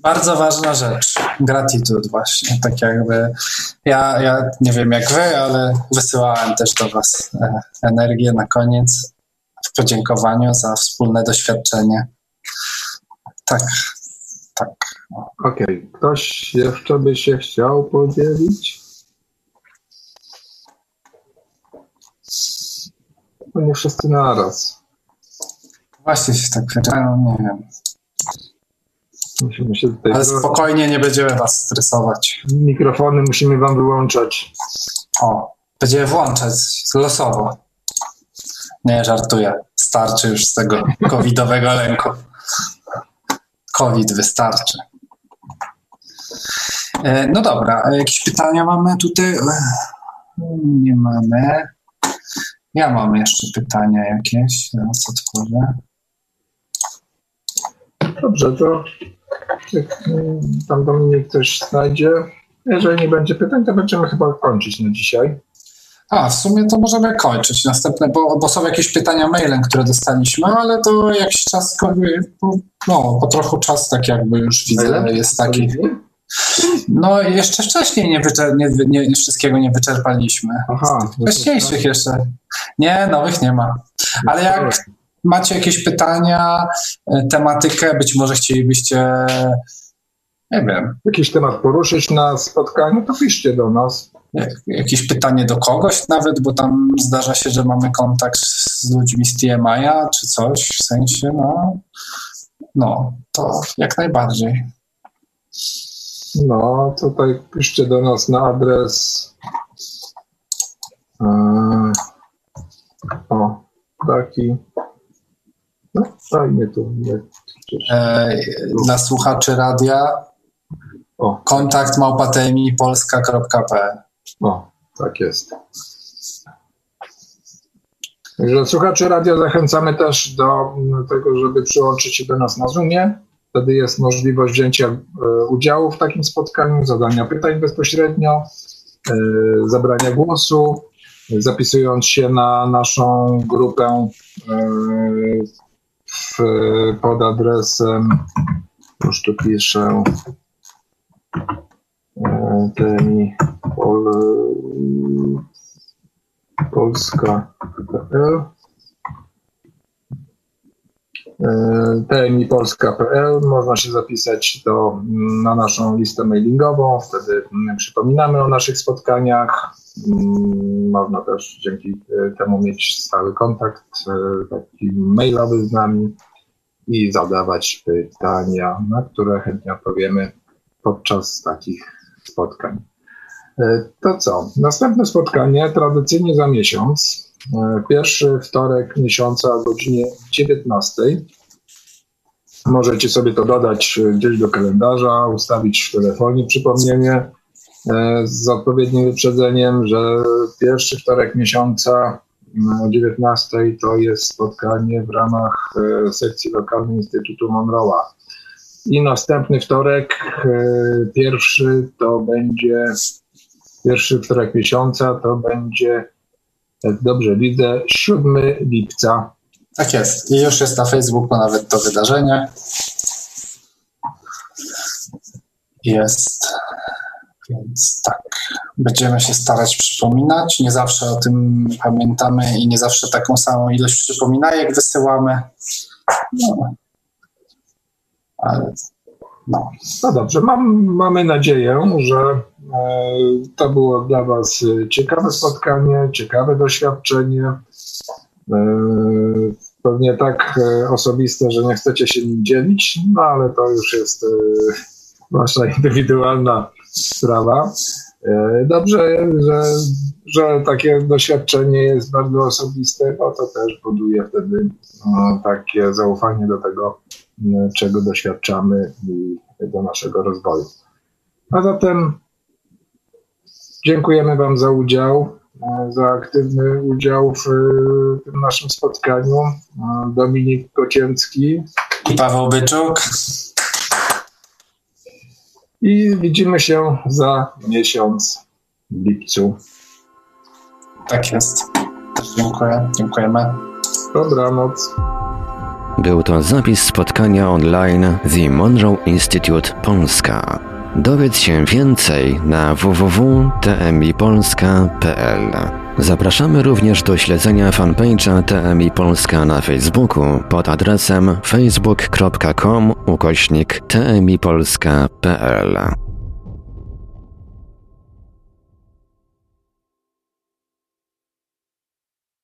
Bardzo ważna rzecz. Gratitude właśnie. Tak jakby ja, ja nie wiem jak wy, ale wysyłałem też do was e, energię na koniec w podziękowaniu za wspólne doświadczenie. Tak, tak. Okej, okay. ktoś jeszcze by się chciał podzielić? No nie wszyscy naraz. Właśnie się tak wydaje, nie wiem. Musimy się tutaj Ale spokojnie, nie będziemy was stresować. Mikrofony musimy wam wyłączać. O, będziemy włączać losowo. Nie, żartuję. Starczy już z tego covidowego lęku. COVID wystarczy. E, no dobra, jakieś pytania mamy tutaj? Nie mamy. Ja mam jeszcze pytania jakieś. Teraz otworzę. Dobrze, to jak mm, tam do mnie ktoś znajdzie, jeżeli nie będzie pytań, to będziemy chyba kończyć na dzisiaj. A, w sumie to możemy kończyć następne, bo, bo są jakieś pytania mailem, które dostaliśmy, ale to jakiś czas, no, po trochu czas tak jakby już widzę, jest taki. No jeszcze wcześniej nie, wyczer- nie, nie, wszystkiego nie wyczerpaliśmy. Aha. No Wcześniejszych jeszcze. Nie, nowych nie ma. Ale jak macie jakieś pytania, e, tematykę, być może chcielibyście, nie wiem. Jakiś temat poruszyć na spotkaniu, to piszcie do nas jakieś pytanie do kogoś nawet, bo tam zdarza się, że mamy kontakt z ludźmi z TMI-a czy coś, w sensie, no, no, to jak najbardziej. No, tutaj piszcie do nas na adres yy, o, taki no, fajnie tu. Nie, e, dla słuchaczy radia o. kontakt małpatmipolska.pl o, tak jest. Także słuchaczy radia zachęcamy też do tego, żeby przyłączyć się do nas na Zoomie. Wtedy jest możliwość wzięcia e, udziału w takim spotkaniu, zadania pytań bezpośrednio, e, zabrania głosu, zapisując się na naszą grupę e, pod adresem, już tu piszę, TMI pol, polska.pl można się zapisać do, na naszą listę mailingową, wtedy przypominamy o naszych spotkaniach. Można też dzięki temu mieć stały kontakt taki mailowy z nami i zadawać pytania, na które chętnie odpowiemy podczas takich spotkań. To co? Następne spotkanie tradycyjnie za miesiąc. Pierwszy wtorek miesiąca o godzinie 19. Możecie sobie to dodać gdzieś do kalendarza, ustawić w telefonie przypomnienie z odpowiednim wyprzedzeniem, że pierwszy wtorek miesiąca o 19 to jest spotkanie w ramach sekcji lokalnej Instytutu Monroe'a. I następny wtorek, pierwszy to będzie pierwszy wtorek miesiąca to będzie, jak dobrze widzę, 7 lipca. Tak jest. I już jest na Facebooku nawet to wydarzenie. Jest. Więc tak, będziemy się starać przypominać. Nie zawsze o tym pamiętamy i nie zawsze taką samą ilość przypominajek wysyłamy. No. No, no dobrze, Mam, mamy nadzieję, że e, to było dla Was ciekawe spotkanie, ciekawe doświadczenie. E, pewnie tak e, osobiste, że nie chcecie się nim dzielić, no ale to już jest Wasza indywidualna sprawa. Dobrze, że, że takie doświadczenie jest bardzo osobiste, bo to też buduje wtedy takie zaufanie do tego, czego doświadczamy i do naszego rozwoju. A zatem dziękujemy Wam za udział, za aktywny udział w tym naszym spotkaniu. Dominik Kocięcki i Paweł Byczuk. I widzimy się za miesiąc w lipcu. Tak jest. Dziękuję. Dziękujemy. Dobranoc. Był to zapis spotkania online The Monroe Institute Polska. Dowiedz się więcej na www.tmipolska.pl. Zapraszamy również do śledzenia fanpage'a TMI Polska na Facebooku pod adresem facebook.com ukośnik tmipolska.pl.